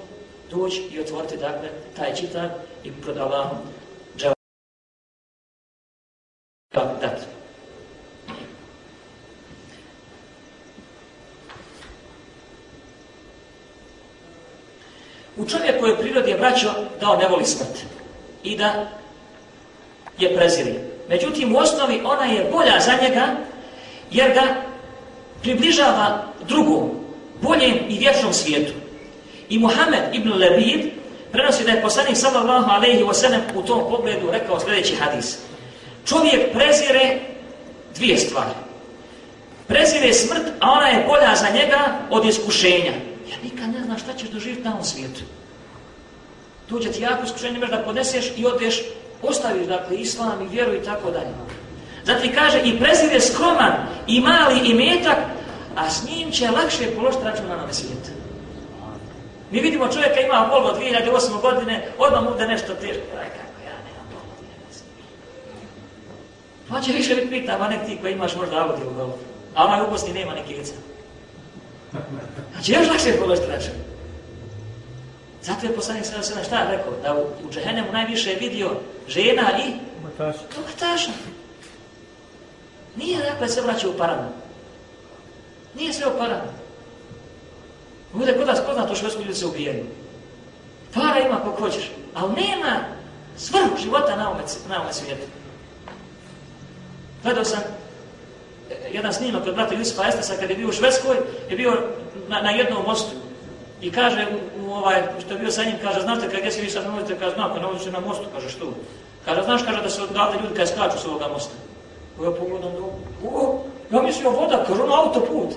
doći i otvoriti dakle taj čitar i pred Allahom džavati. U čovjekoj prirodi je braćo da on ne voli smrt i da je preziri. Međutim, u osnovi ona je bolja za njega jer ga približava drugom, boljem i vječnom svijetu. I Muhammed ibn Lebid prenosi da je poslanik sallallahu alaihi wa sallam u tom pogledu rekao sljedeći hadis. Čovjek prezire dvije stvari. Prezire smrt, a ona je bolja za njega od iskušenja. Ja šta ćeš doživjeti na ovom svijetu. Dođe ti jako iskušenje, da podneseš i odeš, ostaviš dakle islam i vjeru i tako dalje. Zatim kaže i prezire skroman i mali i metak, a s njim će lakše položiti račun na svijetu. Mi vidimo čovjeka ima Volvo 2008. godine, odmah mu da nešto teško. Aj, kako ja nemam Volvo 2008. Pa će više biti pitan, a nek ti koji imaš možda Audi u Golfu. A onaj u Bosni nema neki lica. Znači još lakše položiti račun. Zato je poslanik sada sada šta rekao? Da u, u Džehennemu najviše je vidio žena i... Komataša. Nije dakle se vraća u paranu. Nije sve u paranu. Bude kod nas poznato švedsku ljudi se ubijaju. Para ima kako hoćeš, ali nema svrhu života na ovome, na ovome svijetu. Gledao sam jedan snimak od brata Jusifa Estesa kad je bio u Švedskoj, je bio na, na jednom mostu. I kaže, u, u ovaj, što je bio sa njim, kaže, znate kada si vi sad možete, kaže, znam, kada se na mostu, kaže, što? Kaže, znaš, kaže, da se odgavde ljudi kada skaču s ovoga mosta. Ja pogledam do... O, ja mislio voda, kaže, ono autoput.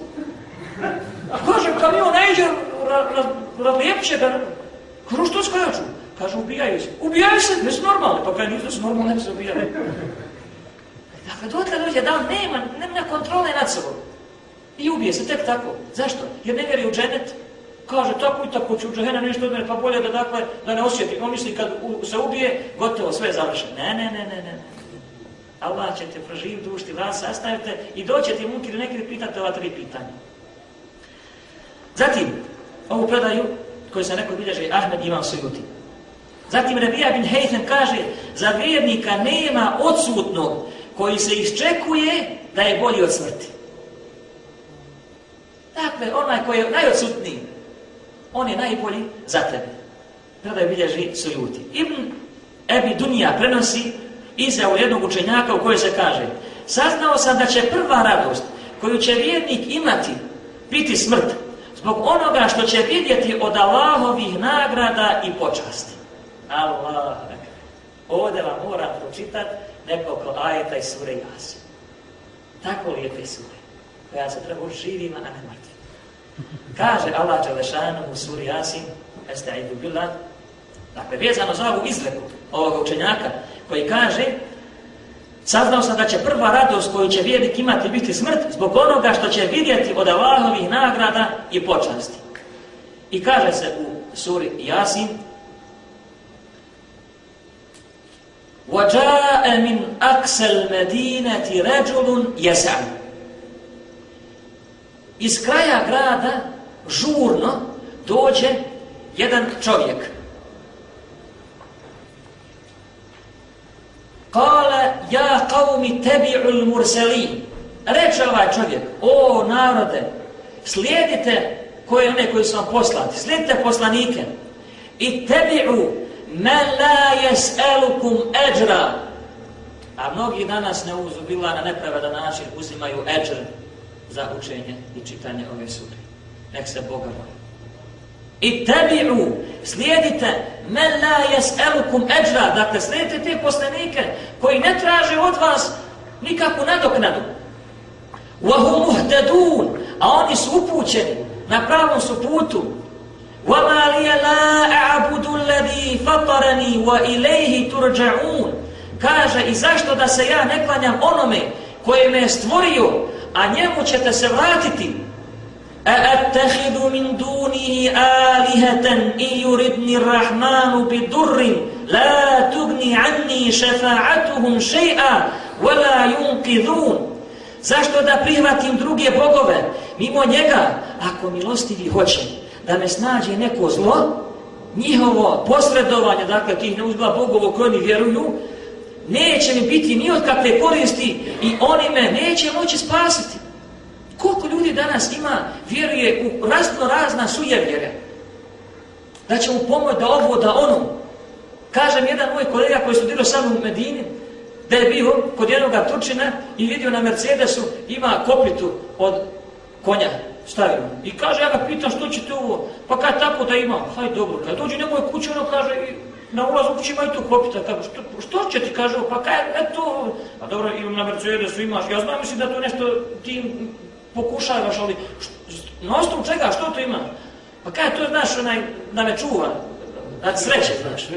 A kaže, kamion ne iđe, razlijep će ga. kaže, što skaču? Kaže, ubijaju se. Ubijaju se, nisu normalni. Pa kaj nisu normalni, ne se ubijaju. Dakle, dotle dođe da on nema, nema kontrole nad sobom. I ubije se tek tako. Zašto? Jer ne vjeri u dženet. Kaže, tako i tako ću u džahena nešto od mene, pa bolje da dakle, da ne osjeti. On misli, kad u, se ubije, gotovo, sve je završeno. Ne, ne, ne, ne, ne. Allah će te proživiti, dušti, vas sastavite i doćete munkir i nekada pitate ova tri pitanja. Zatim, ovu predaju koju sam rekao bilježe Ahmed Imam Sujuti. Zatim Rabija bin Hejten kaže, za vjernika nema odsutnog koji se iščekuje da je bolji od smrti. Dakle, onaj koji je najodsutniji, on je najbolji za tebe. Predaju bilježi Sujuti. Ibn Ebi Dunija prenosi izjavu jednog učenjaka u kojoj se kaže, saznao sam da će prva radost koju će vjernik imati biti smrt, zbog onoga što će vidjeti od Allahovih nagrada i počasti. Allah, ovdje vam moram pročitati nekoliko ajeta iz sure Jasin. Tako lijepe sure, koja se treba živima, a ne mrtvi. Kaže Allah Đalešanu u suri Jasin, jeste aidu bila, dakle, vezano za ovu izreku ovog učenjaka, koji kaže, Saznao sam da će prva radost koju će vjernik imati biti smrt zbog onoga što će vidjeti od Allahovih nagrada i počasti. I kaže se u suri Jasin وَجَاءَ مِنْ أَقْسَ الْمَدِينَةِ رَجُلٌ يَسَعُ Iz kraja grada žurno dođe jedan čovjek Kale, ja qavmi tebi'ul murselin. Reče ovaj čovjek, o narode, slijedite koje one koji su vam poslati, slijedite poslanike. I tebi'u me la jes'elukum eđra. A mnogi danas ne uzubila na nepravedan način uzimaju eđr za učenje i čitanje ove suri. Nek se Boga moja. I tebi'u, slijedite, me la jes'elukum eđra, dakle, slijedite te poslanike koji ne traže od vas nikakvu nadoknadu. Wahu muhtedun, a oni su upućeni, na pravom su putu. وَمَا لِيَ لَا أَعْبُدُ الَّذِي فَطَرَنِي وَإِلَيْهِ تُرْجَعُونَ Kaže, i zašto da se ja ne klanjam onome koje me je stvorio, a njemu ćete se vratiti. أأتخذ من دونه آلهة إن يردني الرحمن بضر لا تغني عني شفاعتهم شيئا ولا ينقذون Zašto da prihvatim druge bogove mimo njega? Ako milostivi hoće Da me snađe neko zlo, njihovo posredovanje, dakle tih neuzba bogova koji oni vjeruju, neće mi biti ni od kakve koristi i oni me neće moći spasiti. Koliko ljudi danas ima, vjeruje u razno razna sujevjere. Da će mu pomoći da ovo, da ono. Kažem, jedan moj kolega koji je studirao samo u Medini, da je bio kod jednog Turčina i vidio na Mercedesu ima kopitu od konja stavio. I kaže, ja ga pitam što će ovo? Pa kaj tako da ima? Hajde dobro, kad dođe njegove kuće, ono kaže, na ulazu kuće ima i tu kopita. Kaže, što, što će ti, kaže, pa kaj, eto, a dobro, i na Mercedesu imaš, ja znam, mislim da to nešto ti pokušavaš, ali na osnovu čega, što to ima? Pa kaj, to znaš, onaj, da me čuva, da sreće, znaš.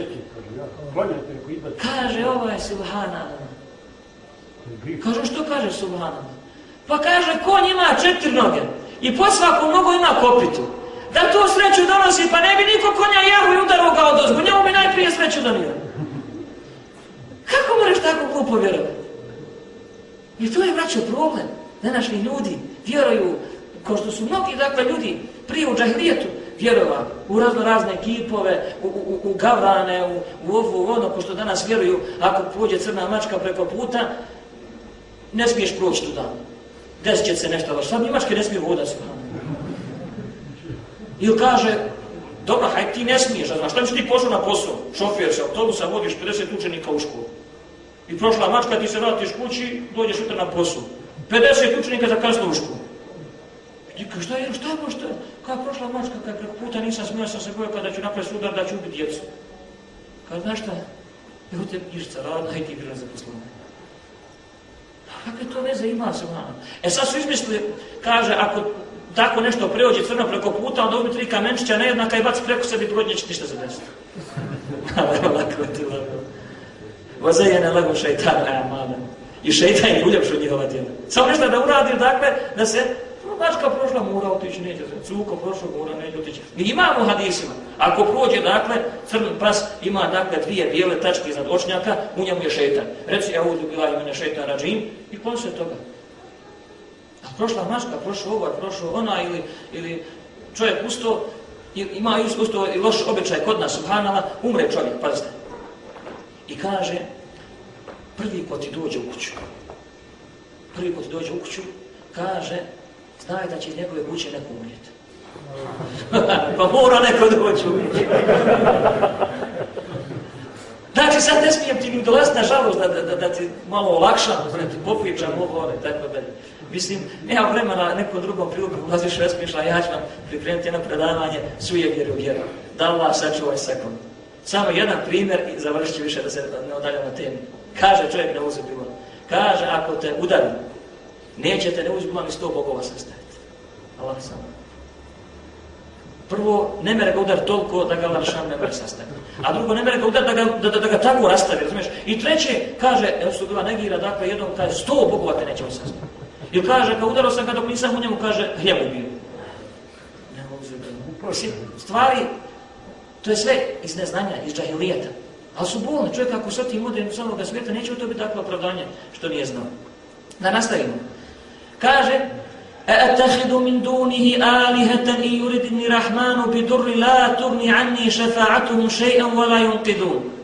Kaže, ovo je Subhanallah. Kaže, što kaže Subhanallah? Pa kaže, konj ima četiri noge i po mnogo ima kopitu. Da to sreću donosi, pa ne bi niko konja jahu i udarao ga od ozgu. Njemu bi najprije sreću donio. Kako moraš tako glupo vjerovati? I to je, braćo, problem. Današnji ljudi vjeruju, kao što su mnogi, dakle, ljudi prije u džahilijetu vjerova, u razno razne kipove, u, u, u gavrane, u, u ovu, u ono, ko što danas vjeruju, ako pođe crna mačka preko puta, ne smiješ proći tu dan. Desit će se nešto, ali sad Njemačke ne smije voda se. Ili kaže, dobro, haj ti ne smiješ, a znaš, šta mi ti pošao na posao? Šofer se autobusa, vodiš 50 učenika u školu. I prošla mačka, ti se vratiš kući, dođeš sutra na posao. 50 učenika za kasnu u školu. I kaže, šta je, šta je, šta je? Kada prošla mačka, kada preko puta nisam smio, sam se bojao kada ću napraviti sudar da ću ubiti djecu. Kaže, znaš šta? Evo te knjižica radna hajde ti bila za poslovanje. Kakve to veze ima sa vama? E sad su izmislili, kaže, ako tako nešto preođe crno preko puta, onda ubi tri kamenčića nejednaka i baci preko sebi brod, neće ništa se desiti. [LAUGHS] Ali lako ti lago. Vazajene lago šeitan, a mame. I šeitan je uljepšu njihova djela. Samo nešto da uradi, dakle, da se mačka prošla mora otići, neće se, cuko prošla mora, neće otići. Mi imamo hadisima. Ako prođe, dakle, crn pas ima, dakle, dvije bijele tačke iznad očnjaka, u njemu je šetan. Reci, ja uđu bila imena šetan rađim i kon se toga. A prošla mačka, prošla ova, prošla ona ili, ili čovjek usto, ima usto i loš običaj kod nas, subhanala, umre čovjek, pazite. I kaže, prvi ko ti dođe u kuću, prvi ko ti dođe u kuću, kaže, znaj da će njegove kuće neko umrijeti. [LAUGHS] pa mora neko doći umrijeti. znači, sad ne smijem ti ni dolaziti na žalost da, da, da, da ti malo olakšam, da ti popričam ovo, one, tako da. Mislim, nema vremena nekom drugom priliku, ulaziš vesmišla, ja ću vam pripremiti jedno predavanje, suje vjeru vjeru. Da Allah sačuvaj sekund. Samo jedan primjer i završit ću više da se ne odaljam na temi. Kaže čovjek na uzubilo. Kaže, ako te udari, nećete ne uzbila ni sto bogova sastaviti. Allah sam. Prvo, ne mere ga udar toliko da ga Laršan ne mere sastaviti. A drugo, ne mere ga udar da ga, da, da, da ga tako rastavi, razumiješ? I treće, kaže, evo su bila negira, dakle, jednom kaže, sto bogova te nećemo sastaviti. I kaže, kad udarao sam ga dok nisam u njemu, kaže, hljeb ubio. Ne mogu Stvari, to je sve iz neznanja, iz džahilijeta. Ali su bolne. Čovjek ako srti modernu samog svijeta, neće u to biti takve opravdanje što nije znao. Da nastavimo. Kaže, أَأَتَّخِذُ مِنْ دُونِهِ آلِهَةً إِنْ يُرِدْنِ رَحْمَانُ بِدُرِّ لَا تُرْنِ عَنِّي شَفَاعَتُهُمْ شَيْئًا وَلَا يُنْقِدُونَ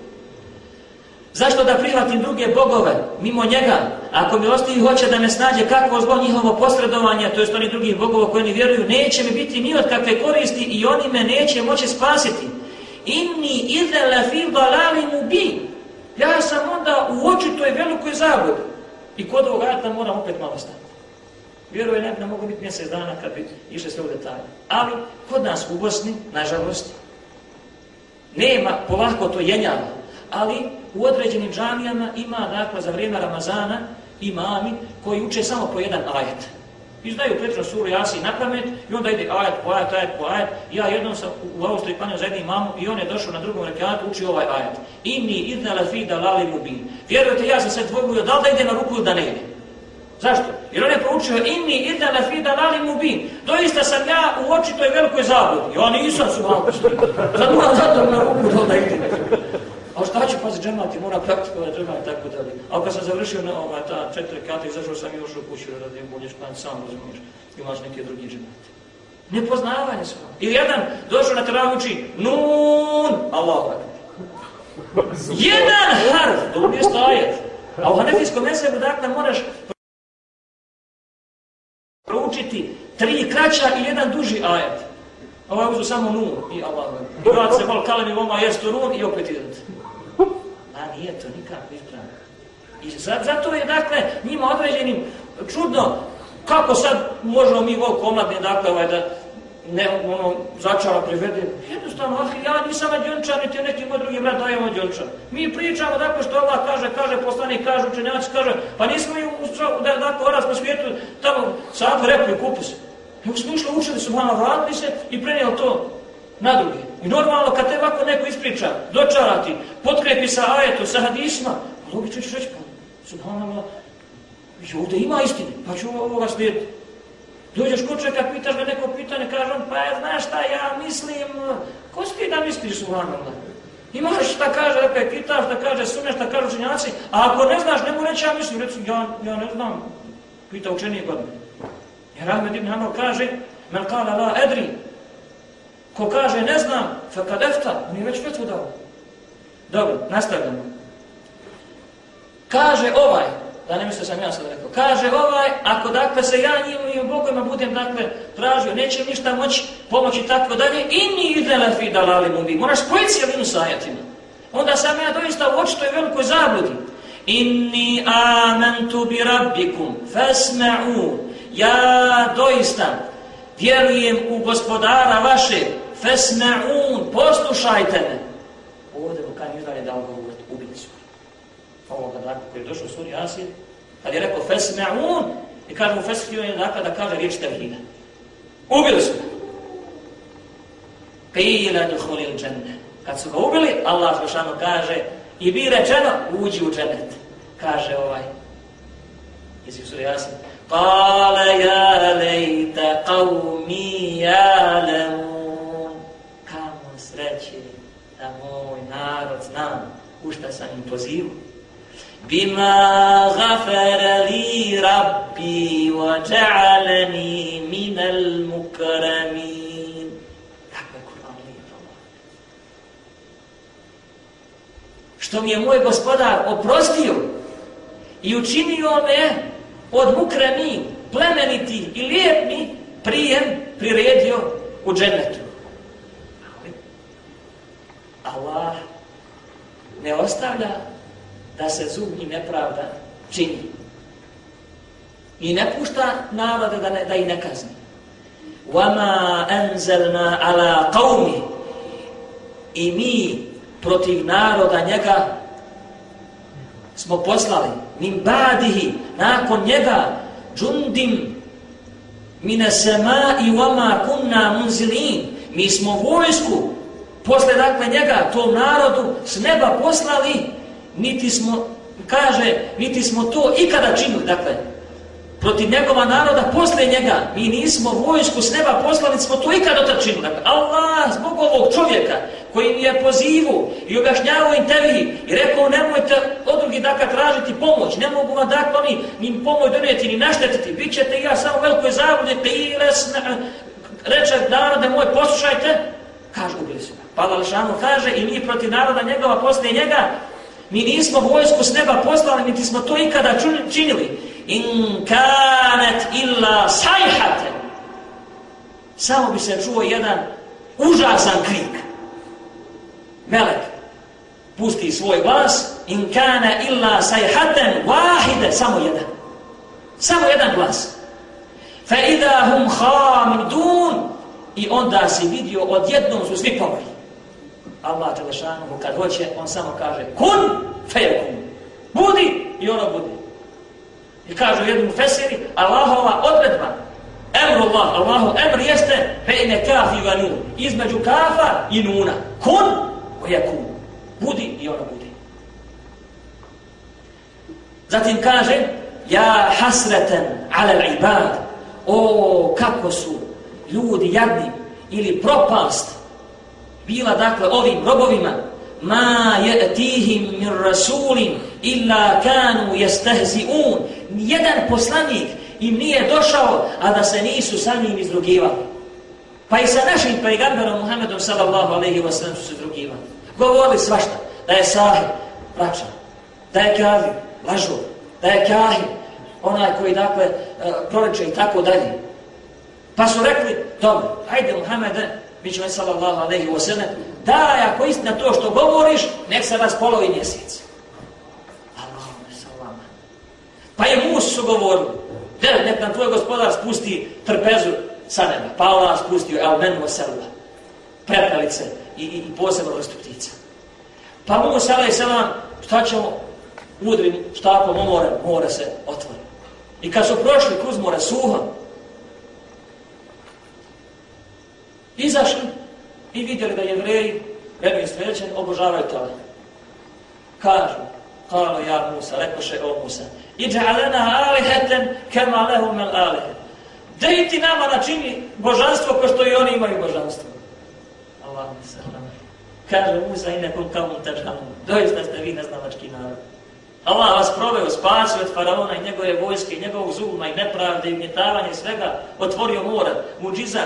Zašto da prihvatim druge bogove mimo njega? Ako mi ostavi hoće da me snađe kakvo zlo njihovo posredovanje, to jest oni drugih bogova koji oni vjeruju, neće mi biti ni od kakve koristi i oni me neće moći spasiti. Inni ide la fi dalali bi. Ja sam onda u očitoj velikoj zabludi. I kod ovog ajta moram opet malo stati. Vjeruje ne, ne mogu biti mjesec dana kad bi išli sve u detalje. Ali kod nas u Bosni, nažalost, nema polako to jenjava. Ali u određenim džamijama ima, dakle, za vrijeme Ramazana imami koji uče samo po jedan ajet. I znaju prečno suru Jasi na pamet i onda ide ajet po ajet, ajet po ajet. Ja jednom sam u Austriji panio za jednim imamu i on je došao na drugom rekatu uči ovaj ajet. Inni idna la fi da lali mubin. Vjerujete, ja sam se dvojbuio da li da ide na ruku ili da ne ide. Zašto? Jer on je proučio inni idna la fi da lali mubin. Doista sam ja u očitoj velikoj zabudi. Ja nisam su malo Zato moram zato na ruku da ide. A šta ću pazi džemat i mora praktikovati džemat i tako dalje. A kad sam završio na ova, ta četiri kata, izašao sam i ušao u kuću da radim bolje špan, sam razumiješ. Imaš neke drugi džemat. Nepoznavanje su. Ili jedan došao na teravu uči Nun, Allah. [LAUGHS] Jedan harf, to je stajet. A u hanefijskom mesebu, dakle, moraš učiti tri kraća i jedan duži ajet. Ovaj uzu samo nun i Allah. I vrat se vol i voma jestu nun i opet idete. A nije to nikako ispravno. I zato je, dakle, njima određenim čudno kako sad možemo mi volko omladne, dakle, ovaj, da ne, ono, začala privede. Jednostavno, ah, ja nisam adjončan, niti neki moj drugi brat dajem adjončan. Mi pričamo, dakle, što Allah kaže, kaže, poslanik kaže, učenjaci kaže, pa nismo mi, da, dakle, oraz po svijetu, tamo, sad rekli, kupi se. Nego smo išli učili, su malo vratili se i prenijeli to na drugi. I normalno, kad te ovako neko ispriča, dočarati, potkrepi sa ajetu, sa hadisma, logično ćeš reći, pa, subhanallah, ovdje ima istine, pa ću ovoga slijediti. Dođeš kod čovjeka, pitaš ga neko pitanje, kaže on, pa ja, znaš šta, ja mislim, ko si ti da misliš, subhanallah? Imaš šta kaže, opet pitaš, da kaže sunne, šta kaže učenjaci, a ako ne znaš, ne mu reći, ja mislim, reći, ja, ja ne znam, pita učenije godine. Jer Ahmed ibn Hanbal kaže, men kala la edri, ko kaže ne znam, fa kad efta, on je već fetvu dao. Dobro, nastavljamo. Kaže ovaj, da ne misle sam ja sad rekao, kaže ovaj, ako dakle se ja njim i Bogovima budem dakle tražio, neće ništa moći pomoći tako dalje, inni idele fi dalali mu bi, moraš spojiti cijelinu sa ajatima. Onda sam ja doista u očitoj velikoj zabludi. Inni amantu bi rabbikum, fesme'u, ja doista vjerujem u gospodara vaše, fasma'un, poslušajte me. Ovdje Lukan kaj mi dao ovoga dana koji je došao u suri Asir, kad je rekao Fesme'un, i kaže mu Fesme'un, dakle da kaže riječ Tevhida. Ubili su ga. Pila duhulil dženne. Kad su ga ubili, Allah zbešano kaže i bi rečeno, uđi u džennet. Kaže ovaj, iz suri Asir, Kale ja lejta qavmi ja lemun. Kamo sreći da moj narod znam u šta sam im pozivu ja'alani min al mukramin kako je Kur'an lijepo što mi je moj gospodar oprostio i učinio me od mukremi, plemeniti i lijepni prijem priredio u džennetu. Allah ne ostavlja da se zubni nepravda čini. I ne pušta narode da, ne, da i ne kazni. وَمَا أَنْزَلْنَا عَلَىٰ قَوْمِ I mi protiv naroda njega smo poslali min badihi nakon njega džundim mine sema i vama kunna munzilin mi smo vojsku posle dakle njega tom narodu s neba poslali niti smo kaže niti smo to ikada činili. Dakle protiv njegova naroda posle njega mi nismo vojsku s neba poslali smo to ikada otačinu dakle, Allah zbog ovog čovjeka koji mi je pozivu i objašnjavao im tebi i rekao nemojte od drugih dakle tražiti pomoć ne mogu vam dakle oni pa ni pomoć donijeti ni naštetiti. Bit ćete ja samo velikoj i reče narode moj poslušajte. Kaže ubili su pa Lešanu kaže i mi protiv naroda njegova posle njega mi nismo vojsku s neba poslali niti smo to ikada činili. In kanet illa sajhate samo bi se čuo jedan užasan krik. Melek pusti svoj glas. In kana illa sajhaten wahide. Samo jedan. Samo jedan glas. Fa idahum hum i onda se vidio odjednom su svi pomrli. Allah Đelešanuhu kad hoće on samo kaže kun fejekun budi i ono budi I kažu jednom fesiri, Allahova odredba, Emrullah, Allahu emr jeste bejne kafi va nun, između kafa i nuna. Kun, o. Budi i ono budi. Zatim kaže, ja hasreten ala ibad, o kako su ljudi jadni ili propast bila dakle ovim robovima. Ma yatihim min rasulin illa kanu yastehzi'un jedan poslanik im nije došao a da se nisu sa njim izrugivali. Pa i sa našim pejgamberom Muhammedom sallallahu alejhi ve sellem su se izrugivali. Govorili svašta. Da je sahib pračan da je kavi lažu da je kahi onaj koji dakle e, proreče i tako dalje. Pa su rekli dobro ajde Muhammede mi ćemo sallallahu alaihi wa sallam, daj ako istina to što govoriš, nek se raspolovi mjesec. Allahumma sallama. Pa je Musu govorili, da nek nam tvoj gospodar spusti trpezu sa neba. Pa Allah spustio el menu sallam, prepelice i, i, i posebno vrstu ptica. Pa Musa alaihi sallam, šta ćemo? Udrim štapom o more, more se otvori. I kad su prošli kruz more suha, izašli i vidjeli da jevreji, Benu je Srećan, obožavaju tale. Kažu, kalo ja Musa, rekoše o Musa, iđe alena aliheten kema lehum el alihe. Dej ti nama načini božanstvo ko što i oni imaju božanstvo. Allah mi se Kaže Musa i nekom kao mutačanu, doista ste vi neznavački narod. Allah vas proveo, spasio od faraona i njegove vojske, i njegovog zulma i nepravde i ugnjetavanja i svega, otvorio mora, muđiza,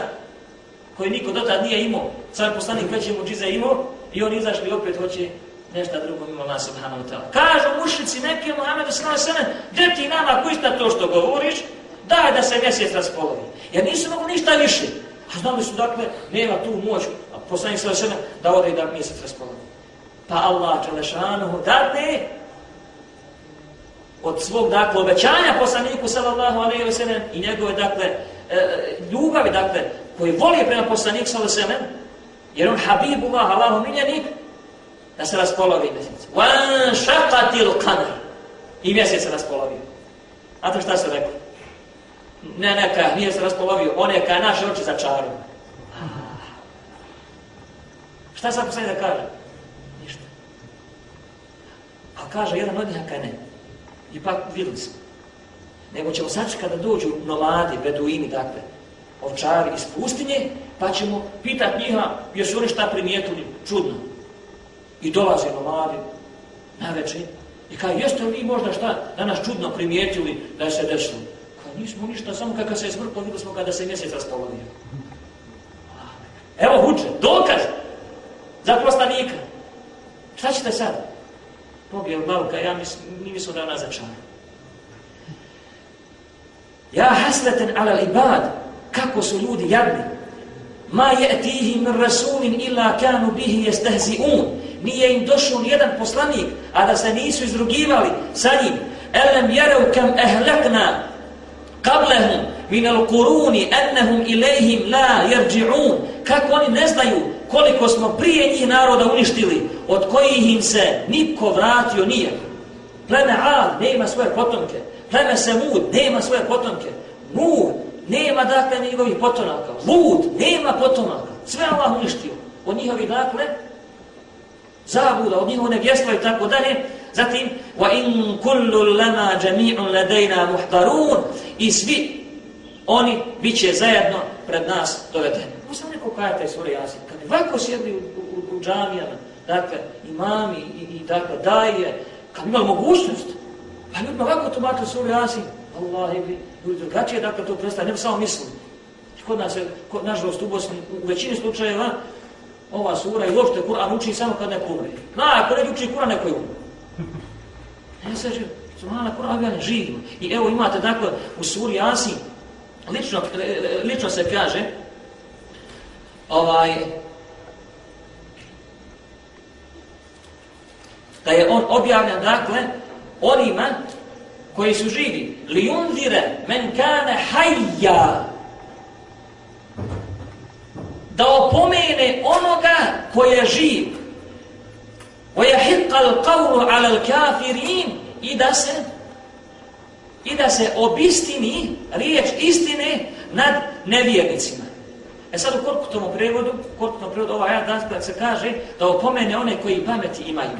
koje niko dotad nije imao, sam poslanik već je muđiza imao, i on izašli opet hoće nešto drugo mimo Allah subhanahu wa ta'ala. Kažu mušnici neki Muhammedu sallallahu sallam, gdje ti nama kuista to što govoriš, daj da se mjesec raspolovi. Jer nisu mogu ništa više. A znali su dakle, nema tu moć, a poslanik sallallahu sallam, da ode i da mjesec raspolovi. Pa Allah Čelešanuhu dadne od svog dakle obećanja poslaniku sallallahu alejhi ve sellem i njegove dakle e, e ljubavi dakle koji voli prema poslanik sa alejhi jer on habibullah Allahu miljenik da se raspolovi mjesec. Wan shaqatil qamar. I mjesec se raspolovio. A to šta se rekao? Ne, neka, nije se raspolovio, on je kao naše oči začario. Šta sam poslanik da kaže? Ništa. A kaže jedan od njih, ka ne. Ipak videli smo. Nego ćemo sačekati da dođu nomadi, beduini, dakle, ovčari iz pustinje, pa ćemo pitat njiha, jesu oni šta primijetili? Čudno. I dolaze nomadi na večer. I kaj, jeste li vi možda šta danas čudno primijetili da je se desilo? Kao, nismo ništa, samo kada se je smrtno, videli smo kada se mjesec raspolodio. Evo huče, dokaz za poslanika. Šta ćete sad? pobjel Balka, ja mislim, mi mislim da je ona začana. Ja hasreten ala ibad, kako su ljudi jadni. Ma je tihi min rasulin illa kanu bihi jestehzi un. Nije im došao nijedan poslanik, a da se nisu izrugivali sa njim. Elem jerev kam ehlekna qablehum min al kuruni ennehum ilayhim la jerđi'un. Kako oni ne znaju koliko smo prije njih naroda uništili, od kojih im se niko vratio nije. Pleme Ad nema svoje potomke, pleme Semud nema svoje potomke, Nuh nema dakle njegovih potomaka, Lud nema potomaka, sve Allah uništio. Od njihovi dakle, zabuda, od njihovne nevjestva i tako dalje, zatim, wa in kullu lama jami'un ladejna muhtarun, i svi oni bit će zajedno pred nas dovedeni. Ovo sam neko kaja taj Sura Jasin. Kad ovako sjedli u, u, u džamijama, dakle, imami i, i dakle, daje, kad imali mogućnost, pa ljudima ovako tumačili Sura Jasin, Allah, ili ljudi drugačije, dakle, to predstavlja, ne bi samo mislili. Kod nas je, kod, nažalost, u Bosni, u većini slučajeva, ova sura i uopšte Kur'an uči samo kad neko umre. Na, ako ne uči Kur'an, neko je umre. [LAUGHS] Ne se živi. Subhana Kur'an objavljen živimo. I evo imate, dakle, u suri Jasin, lično, lično se kaže, ovaj, da je on objavljen, dakle, onima koji su živi. Li undire men kane hajja. Da opomene onoga koji je živ. Wa yahiqqa al-qawlu 'ala al-kafirin i da se i da se obistini riječ istine nad nevjernicima. E sad u korkutom prevodu, korkutom prevodu, ova ajat da se kaže da opomene one koji pameti imaju.